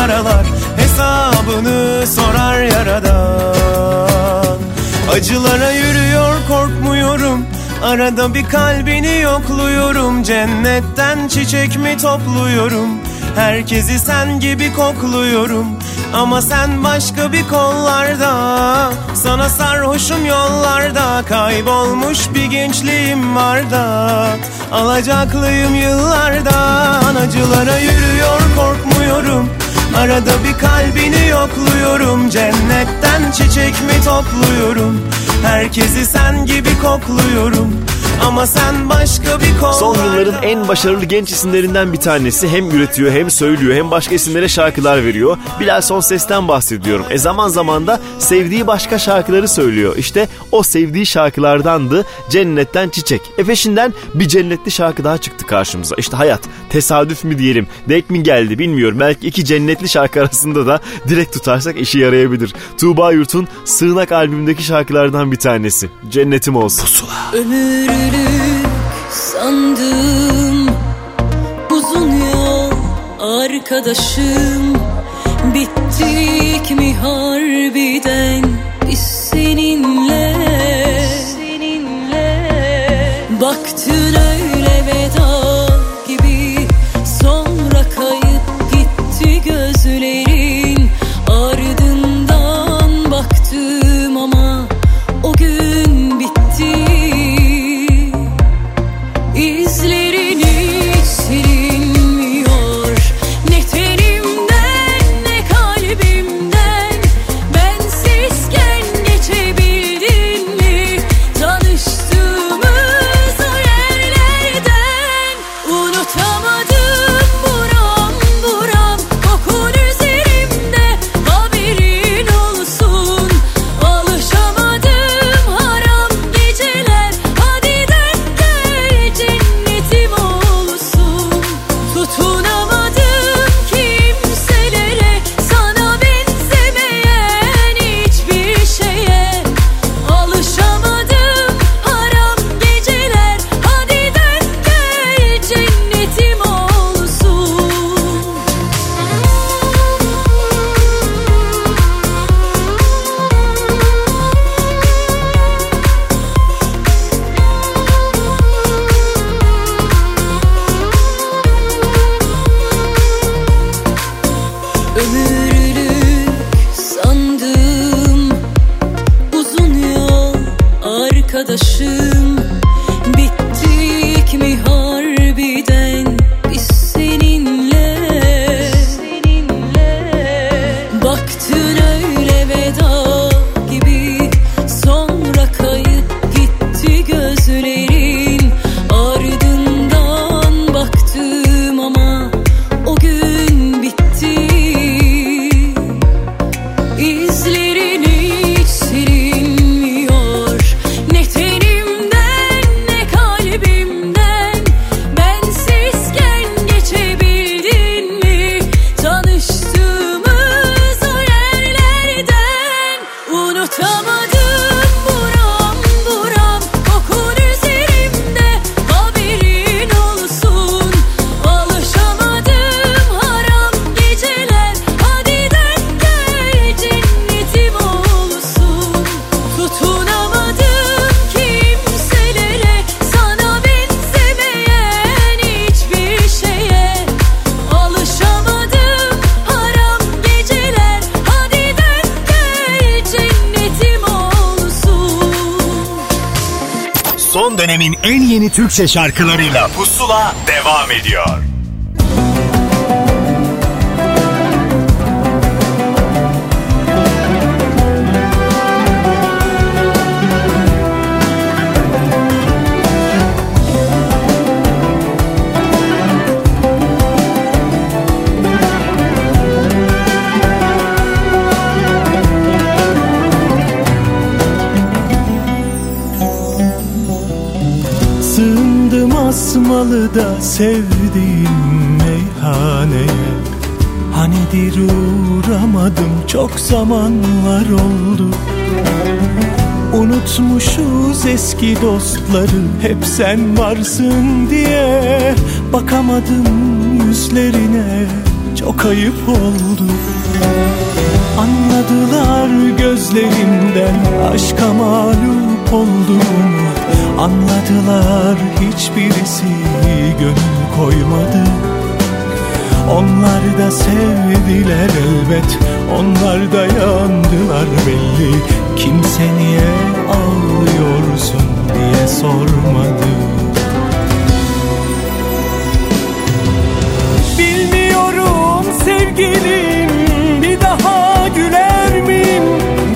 yaralar Hesabını sorar yaradan. Acılara yürüyor korkmuyorum. Arada bir kalbini yokluyorum. Cennetten çiçek mi topluyorum? Herkesi sen gibi kokluyorum. Ama sen başka bir kollarda. Sana sarhoşum yollarda. Kaybolmuş bir gençliğim var da Alacaklıyım yıllardan. Acılara yürüyor korkmuyorum Arada bir kalbini yokluyorum. Cennetten çiçek mi topluyorum? Herkesi sen gibi kokluyorum Ama sen başka bir kollarda Son yılların en başarılı genç isimlerinden bir tanesi. Hem üretiyor hem söylüyor hem başka isimlere şarkılar veriyor. Bilal Son Ses'ten bahsediyorum. E zaman zaman da sevdiği başka şarkıları söylüyor. İşte o sevdiği şarkılardandı Cennetten Çiçek. E peşinden bir cennetli şarkı daha çıktı karşımıza. İşte hayat tesadüf mü diyelim denk mi geldi bilmiyorum. Belki iki cennetli şarkı arasında da direkt tutarsak işe yarayabilir. Tuğba Yurt'un Sığınak albümündeki şarkılardan bir tanesi. Cennetim olsun. Pusula. Ömürlük sandım. Uzun yol arkadaşım. Bittik mi harbiden şarkılarıyla Pusula devam ediyor. Asmalıda sevdiğim meyhaneye. Hanidir uğramadım çok zamanlar oldu. Unutmuşuz eski dostları hep sen varsın diye. Bakamadım yüzlerine çok ayıp oldu. Anladılar gözlerimden aşka mağlup olduğumu Anladılar hiçbirisi gönül koymadı. Onlar da sevdiler elbet Onlar da yandılar belli. Kimse niye ağlıyorsun diye sormadı. Bilmiyorum sevgilim bir daha güler miyim?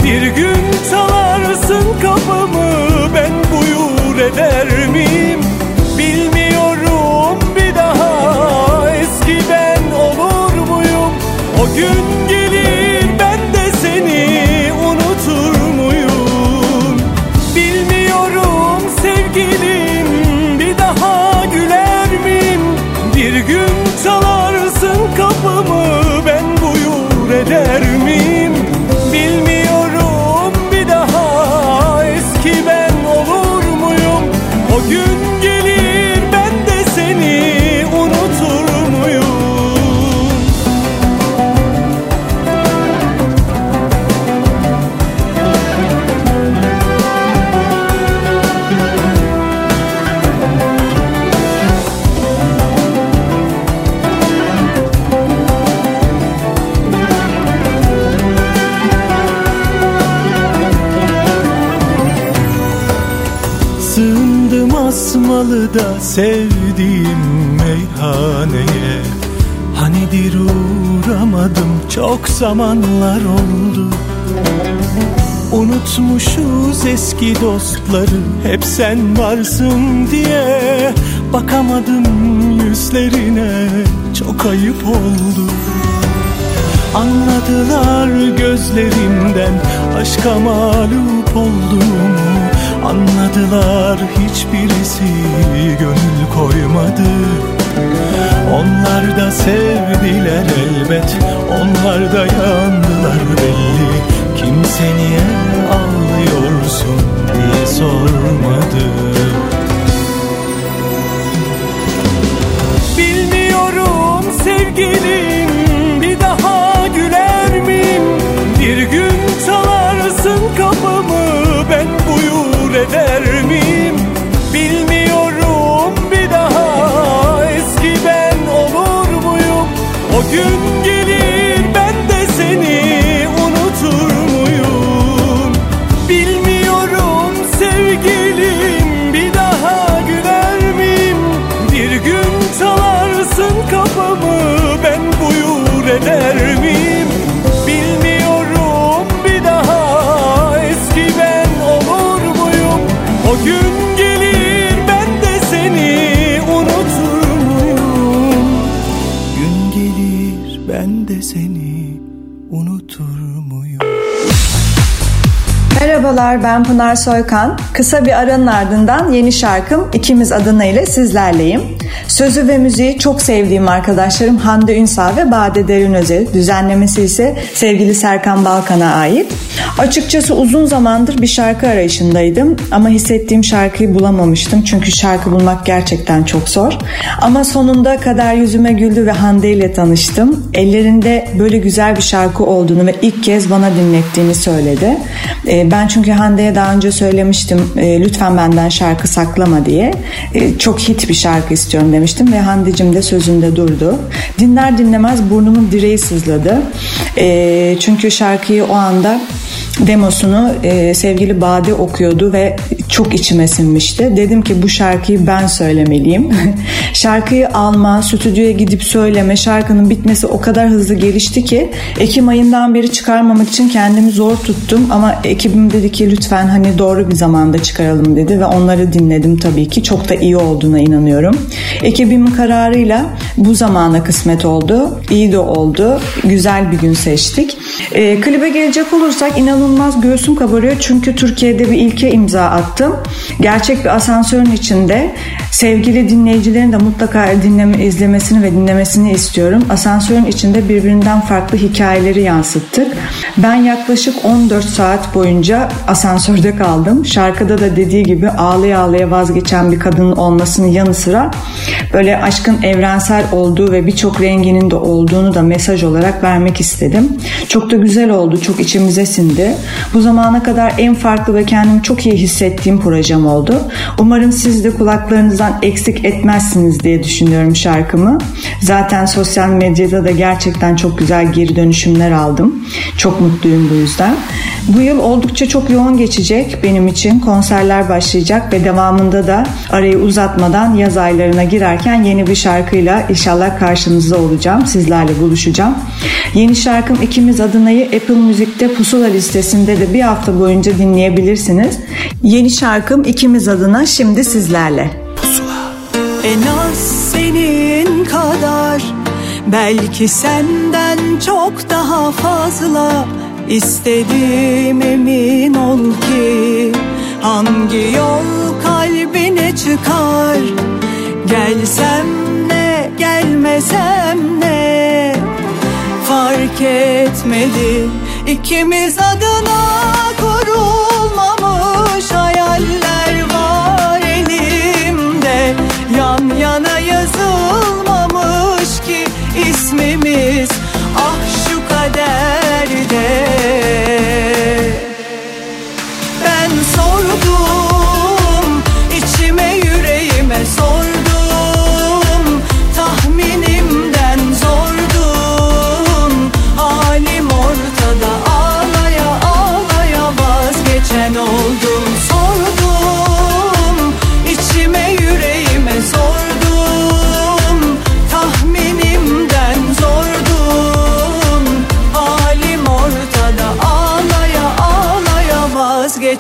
Bir gün çalarsın kapımı ben buyur eder miyim? Bilmiyorum bir daha eski ben olur muyum? O gün gelir sevdiğim meyhaneye. Hanidir uğramadım çok zamanlar oldu. Unutmuşuz eski dostları hep sen varsın diye. Bakamadım yüzlerine çok ayıp oldu. Anladılar gözlerimden aşka mağlup olduğumu Anladılar hiçbirisi gönül koymadı. Onlar da sevdiler elbet Onlar da yandılar belli. Kimse niye ağlıyorsun diye sormadı. Bilmiyorum sevgilim bir daha güler miyim? Bir gün çalarsın kapımı ben buyur eder miyim? Bilmiyorum bir daha eski ben olur muyum? O gün gelir Merhabalar ben Pınar Soykan. Kısa bir aranın ardından yeni şarkım İkimiz adına ile sizlerleyim. Sözü ve müziği çok sevdiğim arkadaşlarım Hande Ünsal ve Bade Derinözel. Düzenlemesi ise sevgili Serkan Balkan'a ait. Açıkçası uzun zamandır bir şarkı arayışındaydım ama hissettiğim şarkıyı bulamamıştım. Çünkü şarkı bulmak gerçekten çok zor. Ama sonunda kader yüzüme güldü ve Hande ile tanıştım. Ellerinde böyle güzel bir şarkı olduğunu ve ilk kez bana dinlettiğini söyledi. Ee, Ben çünkü Hande'ye daha önce söylemiştim e, lütfen benden şarkı saklama diye. E, Çok hit bir şarkı istiyorum demiştim ve Hande'cim de sözünde durdu. Dinler dinlemez burnumun direği sızladı. E, Çünkü şarkıyı o anda demosunu e, sevgili Bade okuyordu ve çok içime sinmişti. Dedim ki bu şarkıyı ben söylemeliyim. Şarkıyı alma, stüdyoya gidip söyleme, şarkının bitmesi o kadar hızlı gelişti ki Ekim ayından beri çıkarmamak için kendimi zor tuttum ama ekibim dedi ki lütfen hani doğru bir zamanda çıkaralım dedi ve onları dinledim tabii ki. Çok da iyi olduğuna inanıyorum. Ekibimin kararıyla bu zamana kısmet oldu. İyi de oldu. Güzel bir gün seçtik. E, klibe gelecek olursak inanılmaz göğsüm kabarıyor çünkü Türkiye'de bir ilke imza attım. Gerçek bir asansörün içinde sevgili dinleyicilerin de mutlaka dinleme, izlemesini ve dinlemesini istiyorum. Asansörün içinde birbirinden farklı hikayeleri yansıttık. Ben yaklaşık 14 saat boyunca asansörde kaldım. Şarkıda da dediği gibi ağlaya ağlaya vazgeçen bir kadının olmasının yanı sıra böyle aşkın evrensel olduğu ve birçok renginin de olduğunu da mesaj olarak vermek istedim. Çok da güzel oldu, çok içimize sindi. Bu zamana kadar en farklı ve kendimi çok iyi hissettiğim projem oldu. Umarım siz de kulaklarınızdan eksik etmezsiniz diye düşünüyorum şarkımı. Zaten sosyal medyada da gerçekten çok güzel geri dönüşümler aldım. Çok mutluyum bu yüzden. Bu yıl oldukça çok yoğun geçecek benim için. Konserler başlayacak ve devamında da arayı uzatmadan yaz aylarına girerken yeni bir şarkıyla inşallah karşınızda olacağım. Sizlerle buluşacağım. Yeni şarkım ikimiz adınayı Apple Müzik'te pusula listesinde de bir hafta boyunca dinleyebilirsiniz. Yeni şarkım ikimiz adına şimdi sizlerle. En az senin kadar Belki senden çok daha fazla istedim emin ol ki Hangi yol kalbine çıkar Gelsem ne gelmesem ne? Fark etmedi ikimiz adına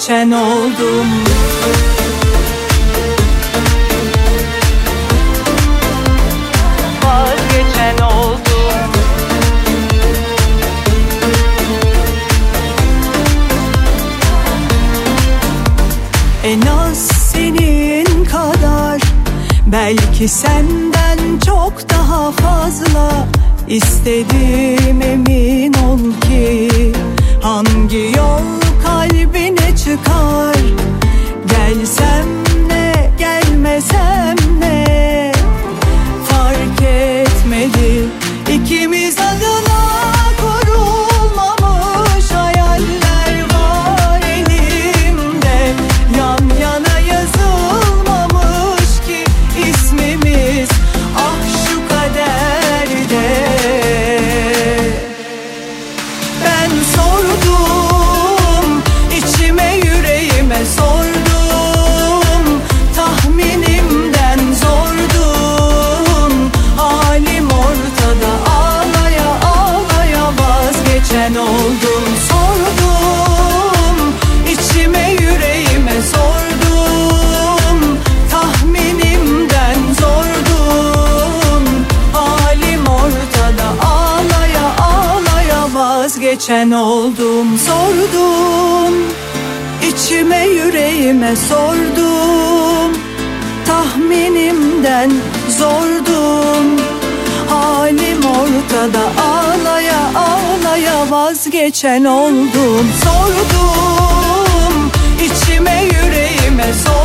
vazgeçen oldum. Vazgeçen oldum. En az senin kadar Belki senden çok daha fazla istedim emin çıkar Gelsem vazgeçen oldum Sordum. İçime yüreğime sordum. Tahminimden zordum. Halim ortada ağlaya ağlaya vazgeçen oldum Sordum. İçime yüreğime sordum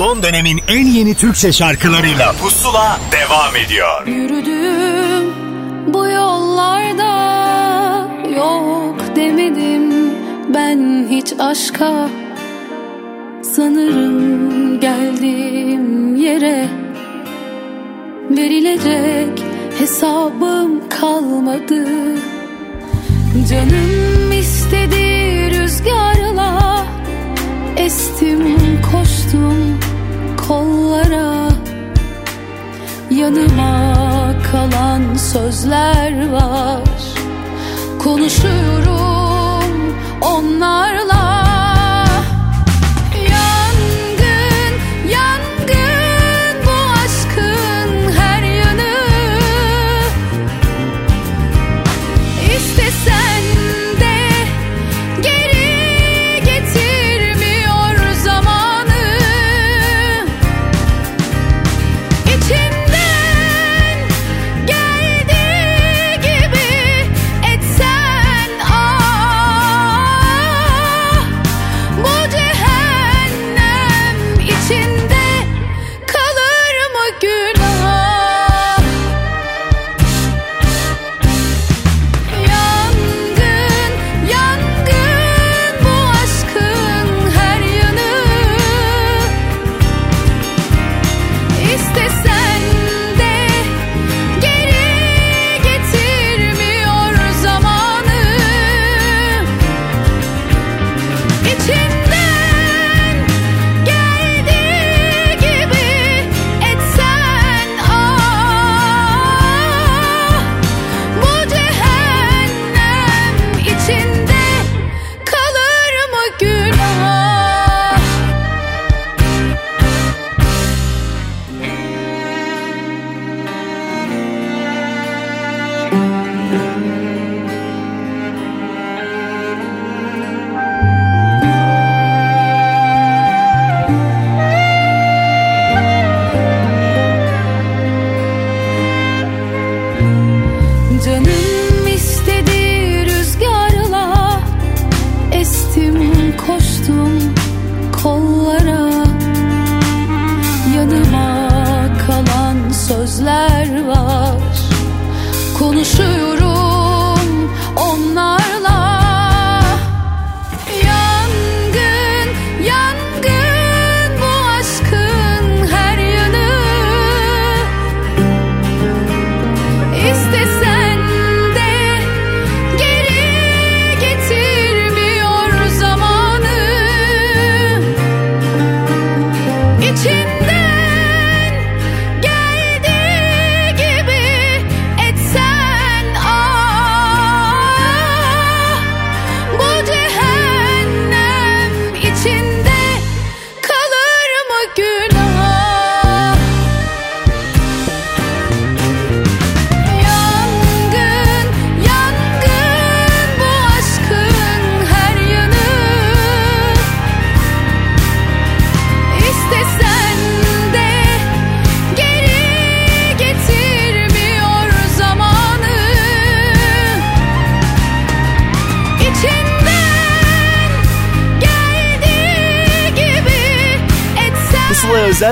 Son dönemin en yeni Türkçe şarkılarıyla Pusula devam ediyor. Yürüdüm bu yollarda yok demedim ben hiç aşka. Sanırım geldiğim yere. Verilecek hesabım kalmadı. Canım istedi rüzgarla Estim koştum kollara Yanıma kalan sözler var. Konuşuyorum onlarla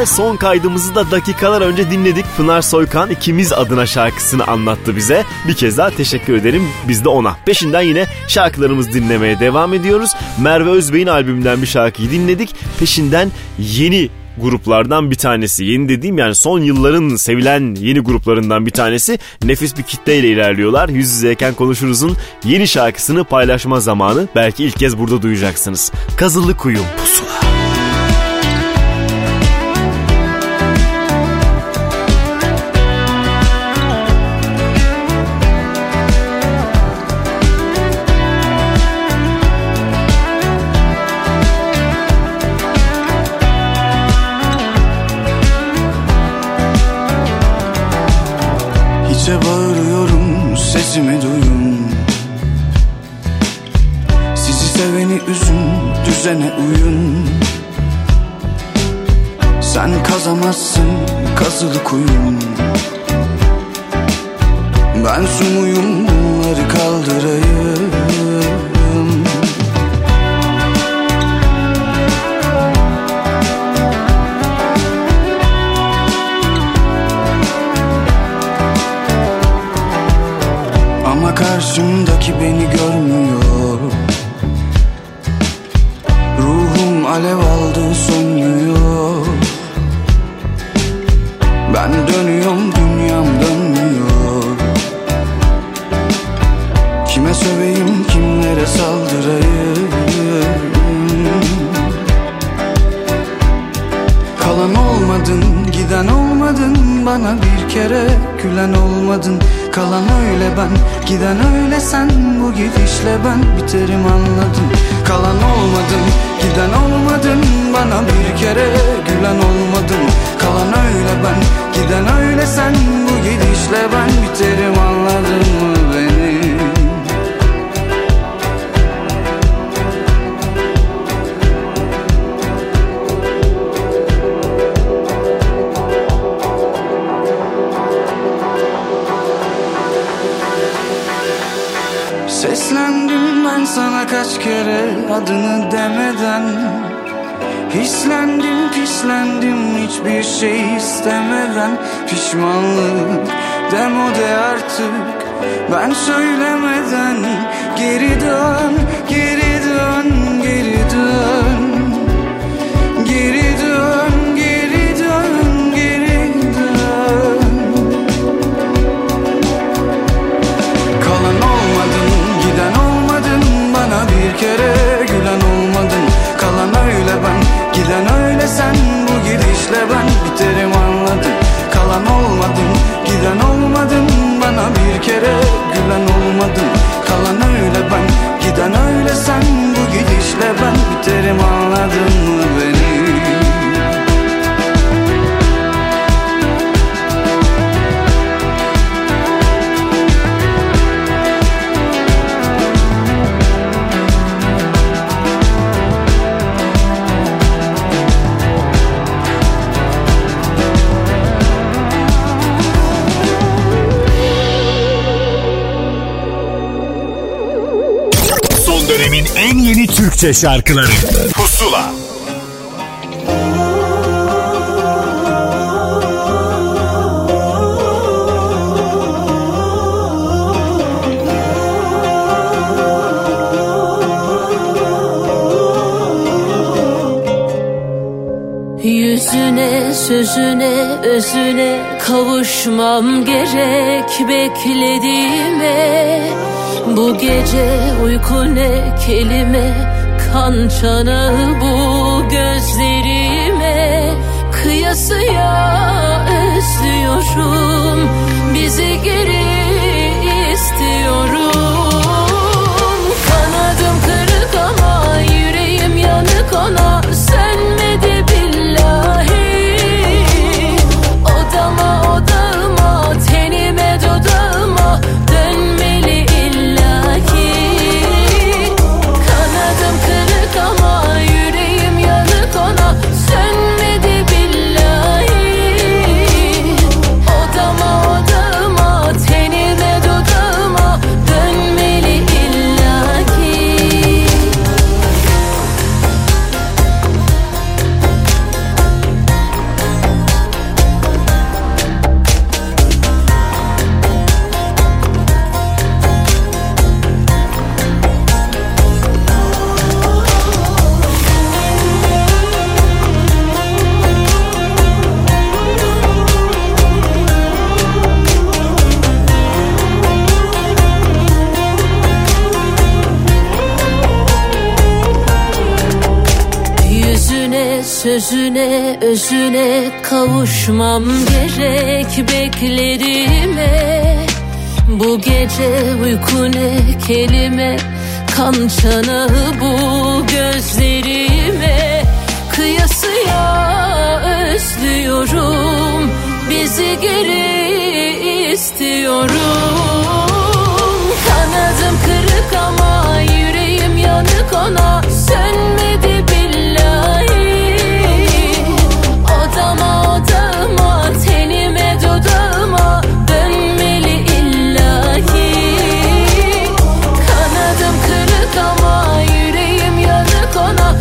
son kaydımızı da dakikalar önce dinledik. Pınar Soykan ikimiz adına şarkısını anlattı bize. Bir kez daha teşekkür ederim biz de ona. Peşinden yine şarkılarımızı dinlemeye devam ediyoruz. Merve Özbey'in albümünden bir şarkıyı dinledik. Peşinden yeni gruplardan bir tanesi. Yeni dediğim yani son yılların sevilen yeni gruplarından bir tanesi. Nefis bir kitleyle ilerliyorlar. Yüz yüzeyken konuşuruzun yeni şarkısını paylaşma zamanı. Belki ilk kez burada duyacaksınız. Kazılı Kuyum Pusula. Kazılı Türkçe şarkıları. Pusula. Yüzüne, sözüne, özüne kavuşmam gerek beklediğime. Bu gece uyku ne kelime Kan çanağı bu gözlerime. Kıyasıya özlüyorum Bizi geri istiyorum. Kanadım kırık ama yüreğim yanık ona sen Özüne özüne kavuşmam gerek beklediğime. Bu gece uyku ne kelime Kan çanağı bu gözlerime. Kıyasıya özlüyorum Bizi geri istiyorum. Kanadım kırık ama yüreğim yanık ona Sönmedi bir saçıma Tenime dudağıma Dönmeli Kanadım kırık ama Yüreğim yanık ona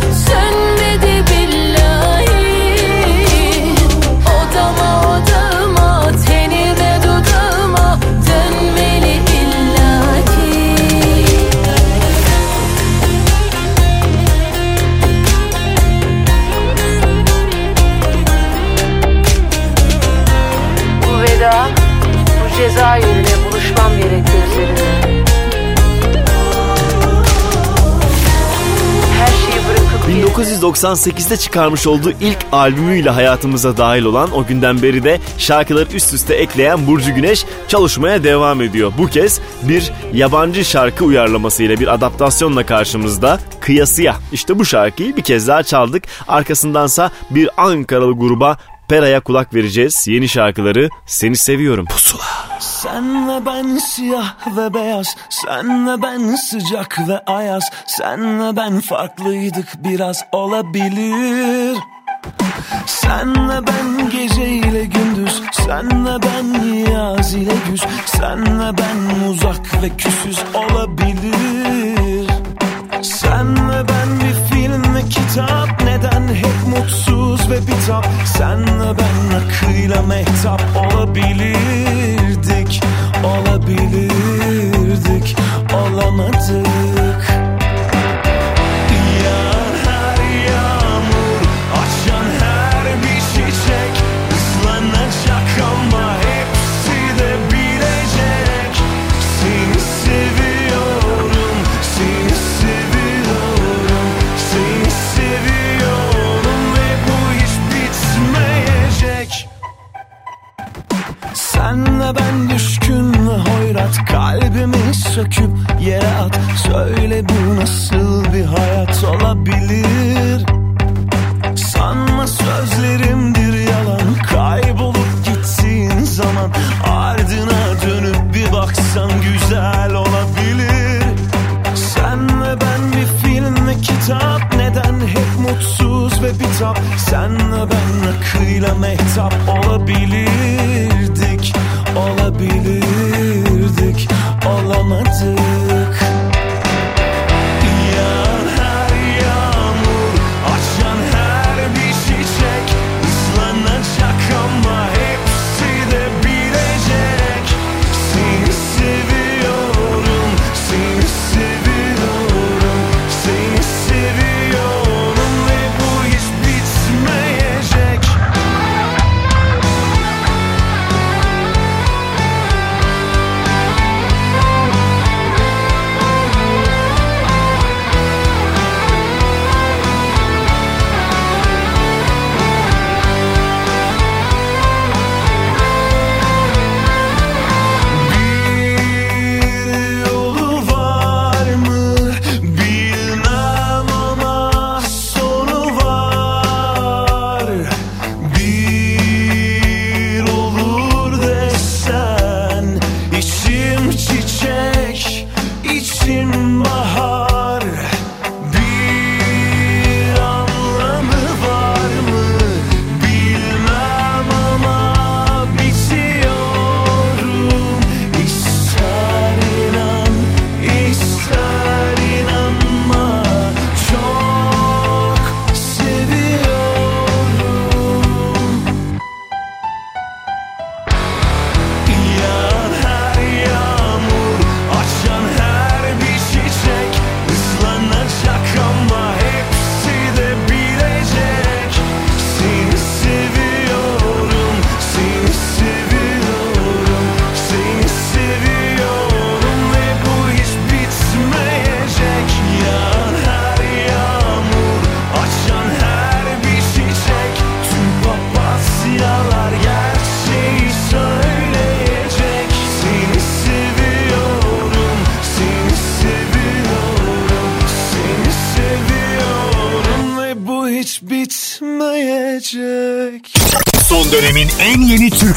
Cezayir'le buluşmam gerek gözlerine Her şeyi bırakıp 1998'de çıkarmış olduğu ilk albümüyle hayatımıza dahil olan o günden beri de şarkıları üst üste ekleyen Burcu Güneş çalışmaya devam ediyor. Bu kez bir yabancı şarkı uyarlamasıyla bir adaptasyonla karşımızda Kıyasıya. İşte bu şarkıyı bir kez daha çaldık. Arkasındansa bir Ankaralı gruba Pera'ya kulak vereceğiz. Yeni şarkıları Seni Seviyorum Pusula. Sen ve ben siyah ve beyaz Sen ve ben sıcak ve ayaz Sen ve ben farklıydık biraz olabilir. Sen ve ben gece ile gündüz Sen ve ben yaz ile güz Sen ve ben uzak ve küsüz olabilir. Sen ve ben bir kitap. Neden hep mutsuz ve bitap? Sen ve ben akıyla mehtap olabilirdik Olabilirdik Olamadık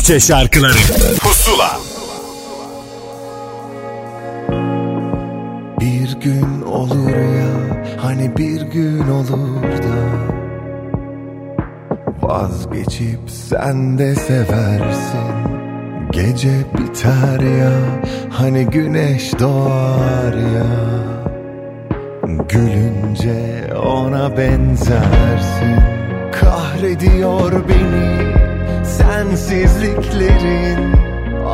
Türkçe şarkıları. Pusula. Bir gün olur ya hani bir gün olur da. Vazgeçip sen de seversin. Gece biter ya hani güneş doğar ya. Gülünce ona benzersin. Kahrediyor beni sensizliklerin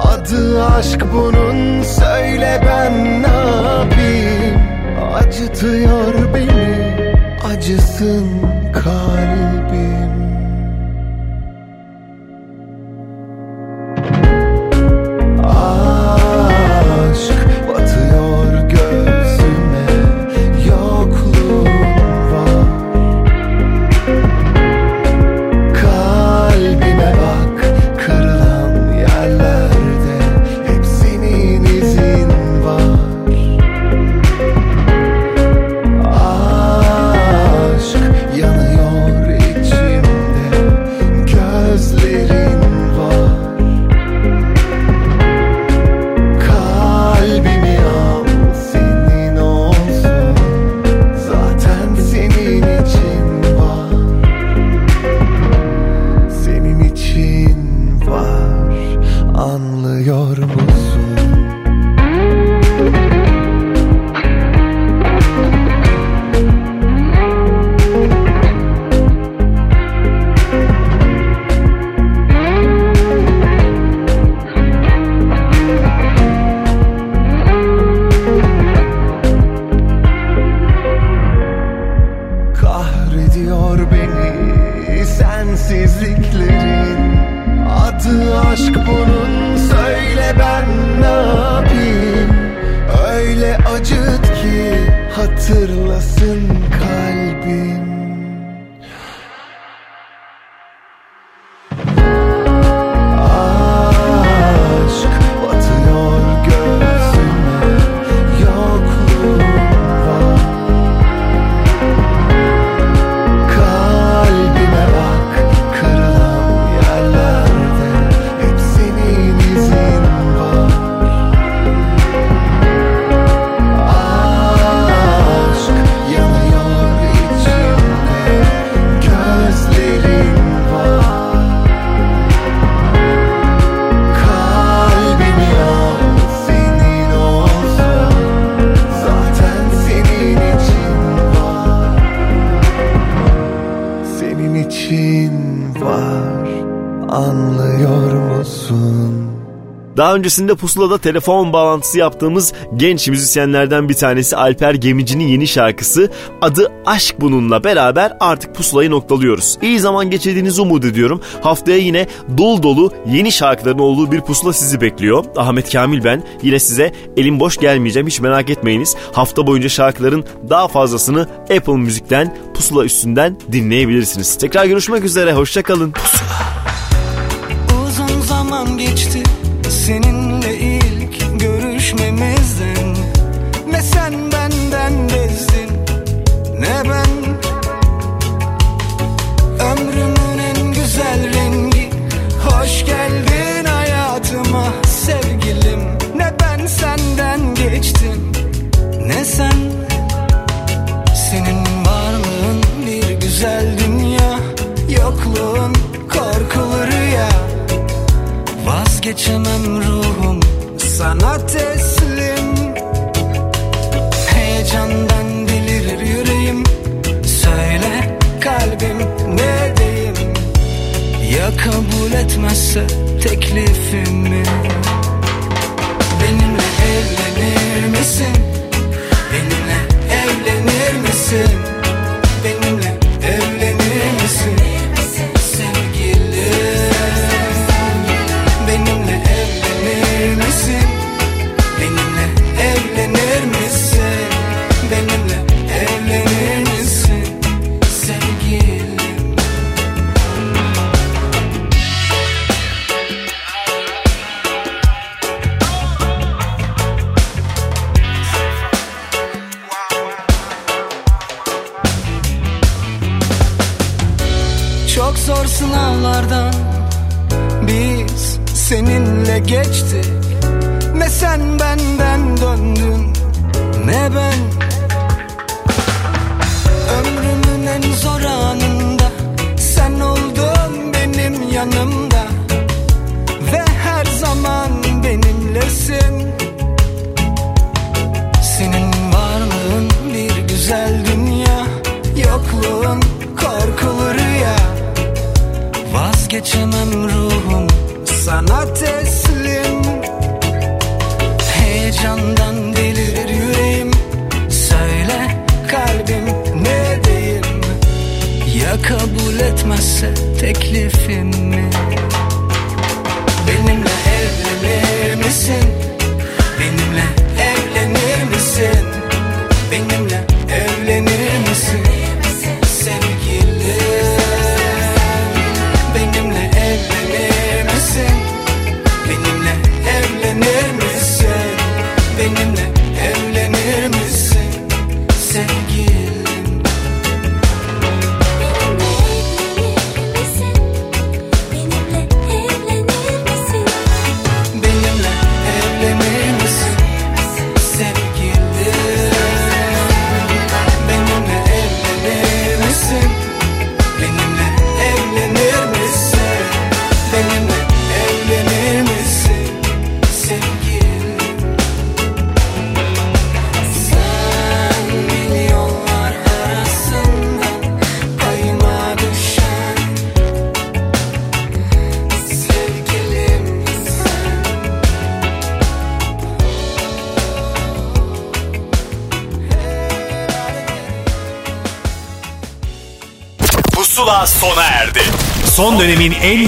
Adı aşk bunun. Söyle ben ne yapayım? Acıtıyor beni acısın kalbim öncesinde pusulada telefon bağlantısı yaptığımız genç müzisyenlerden bir tanesi Alper Gemici'nin yeni şarkısı adı Aşk Bununla beraber artık pusulayı noktalıyoruz. İyi zaman geçirdiğinizi umut ediyorum. Haftaya yine dolu dolu yeni şarkıların olduğu bir pusula sizi bekliyor. Ahmet Kamil ben. Yine size elim boş gelmeyeceğim hiç merak etmeyiniz. Hafta boyunca şarkıların daha fazlasını Apple Müzik'ten pusula üstünden dinleyebilirsiniz. Tekrar görüşmek üzere hoşçakalın. Pusula.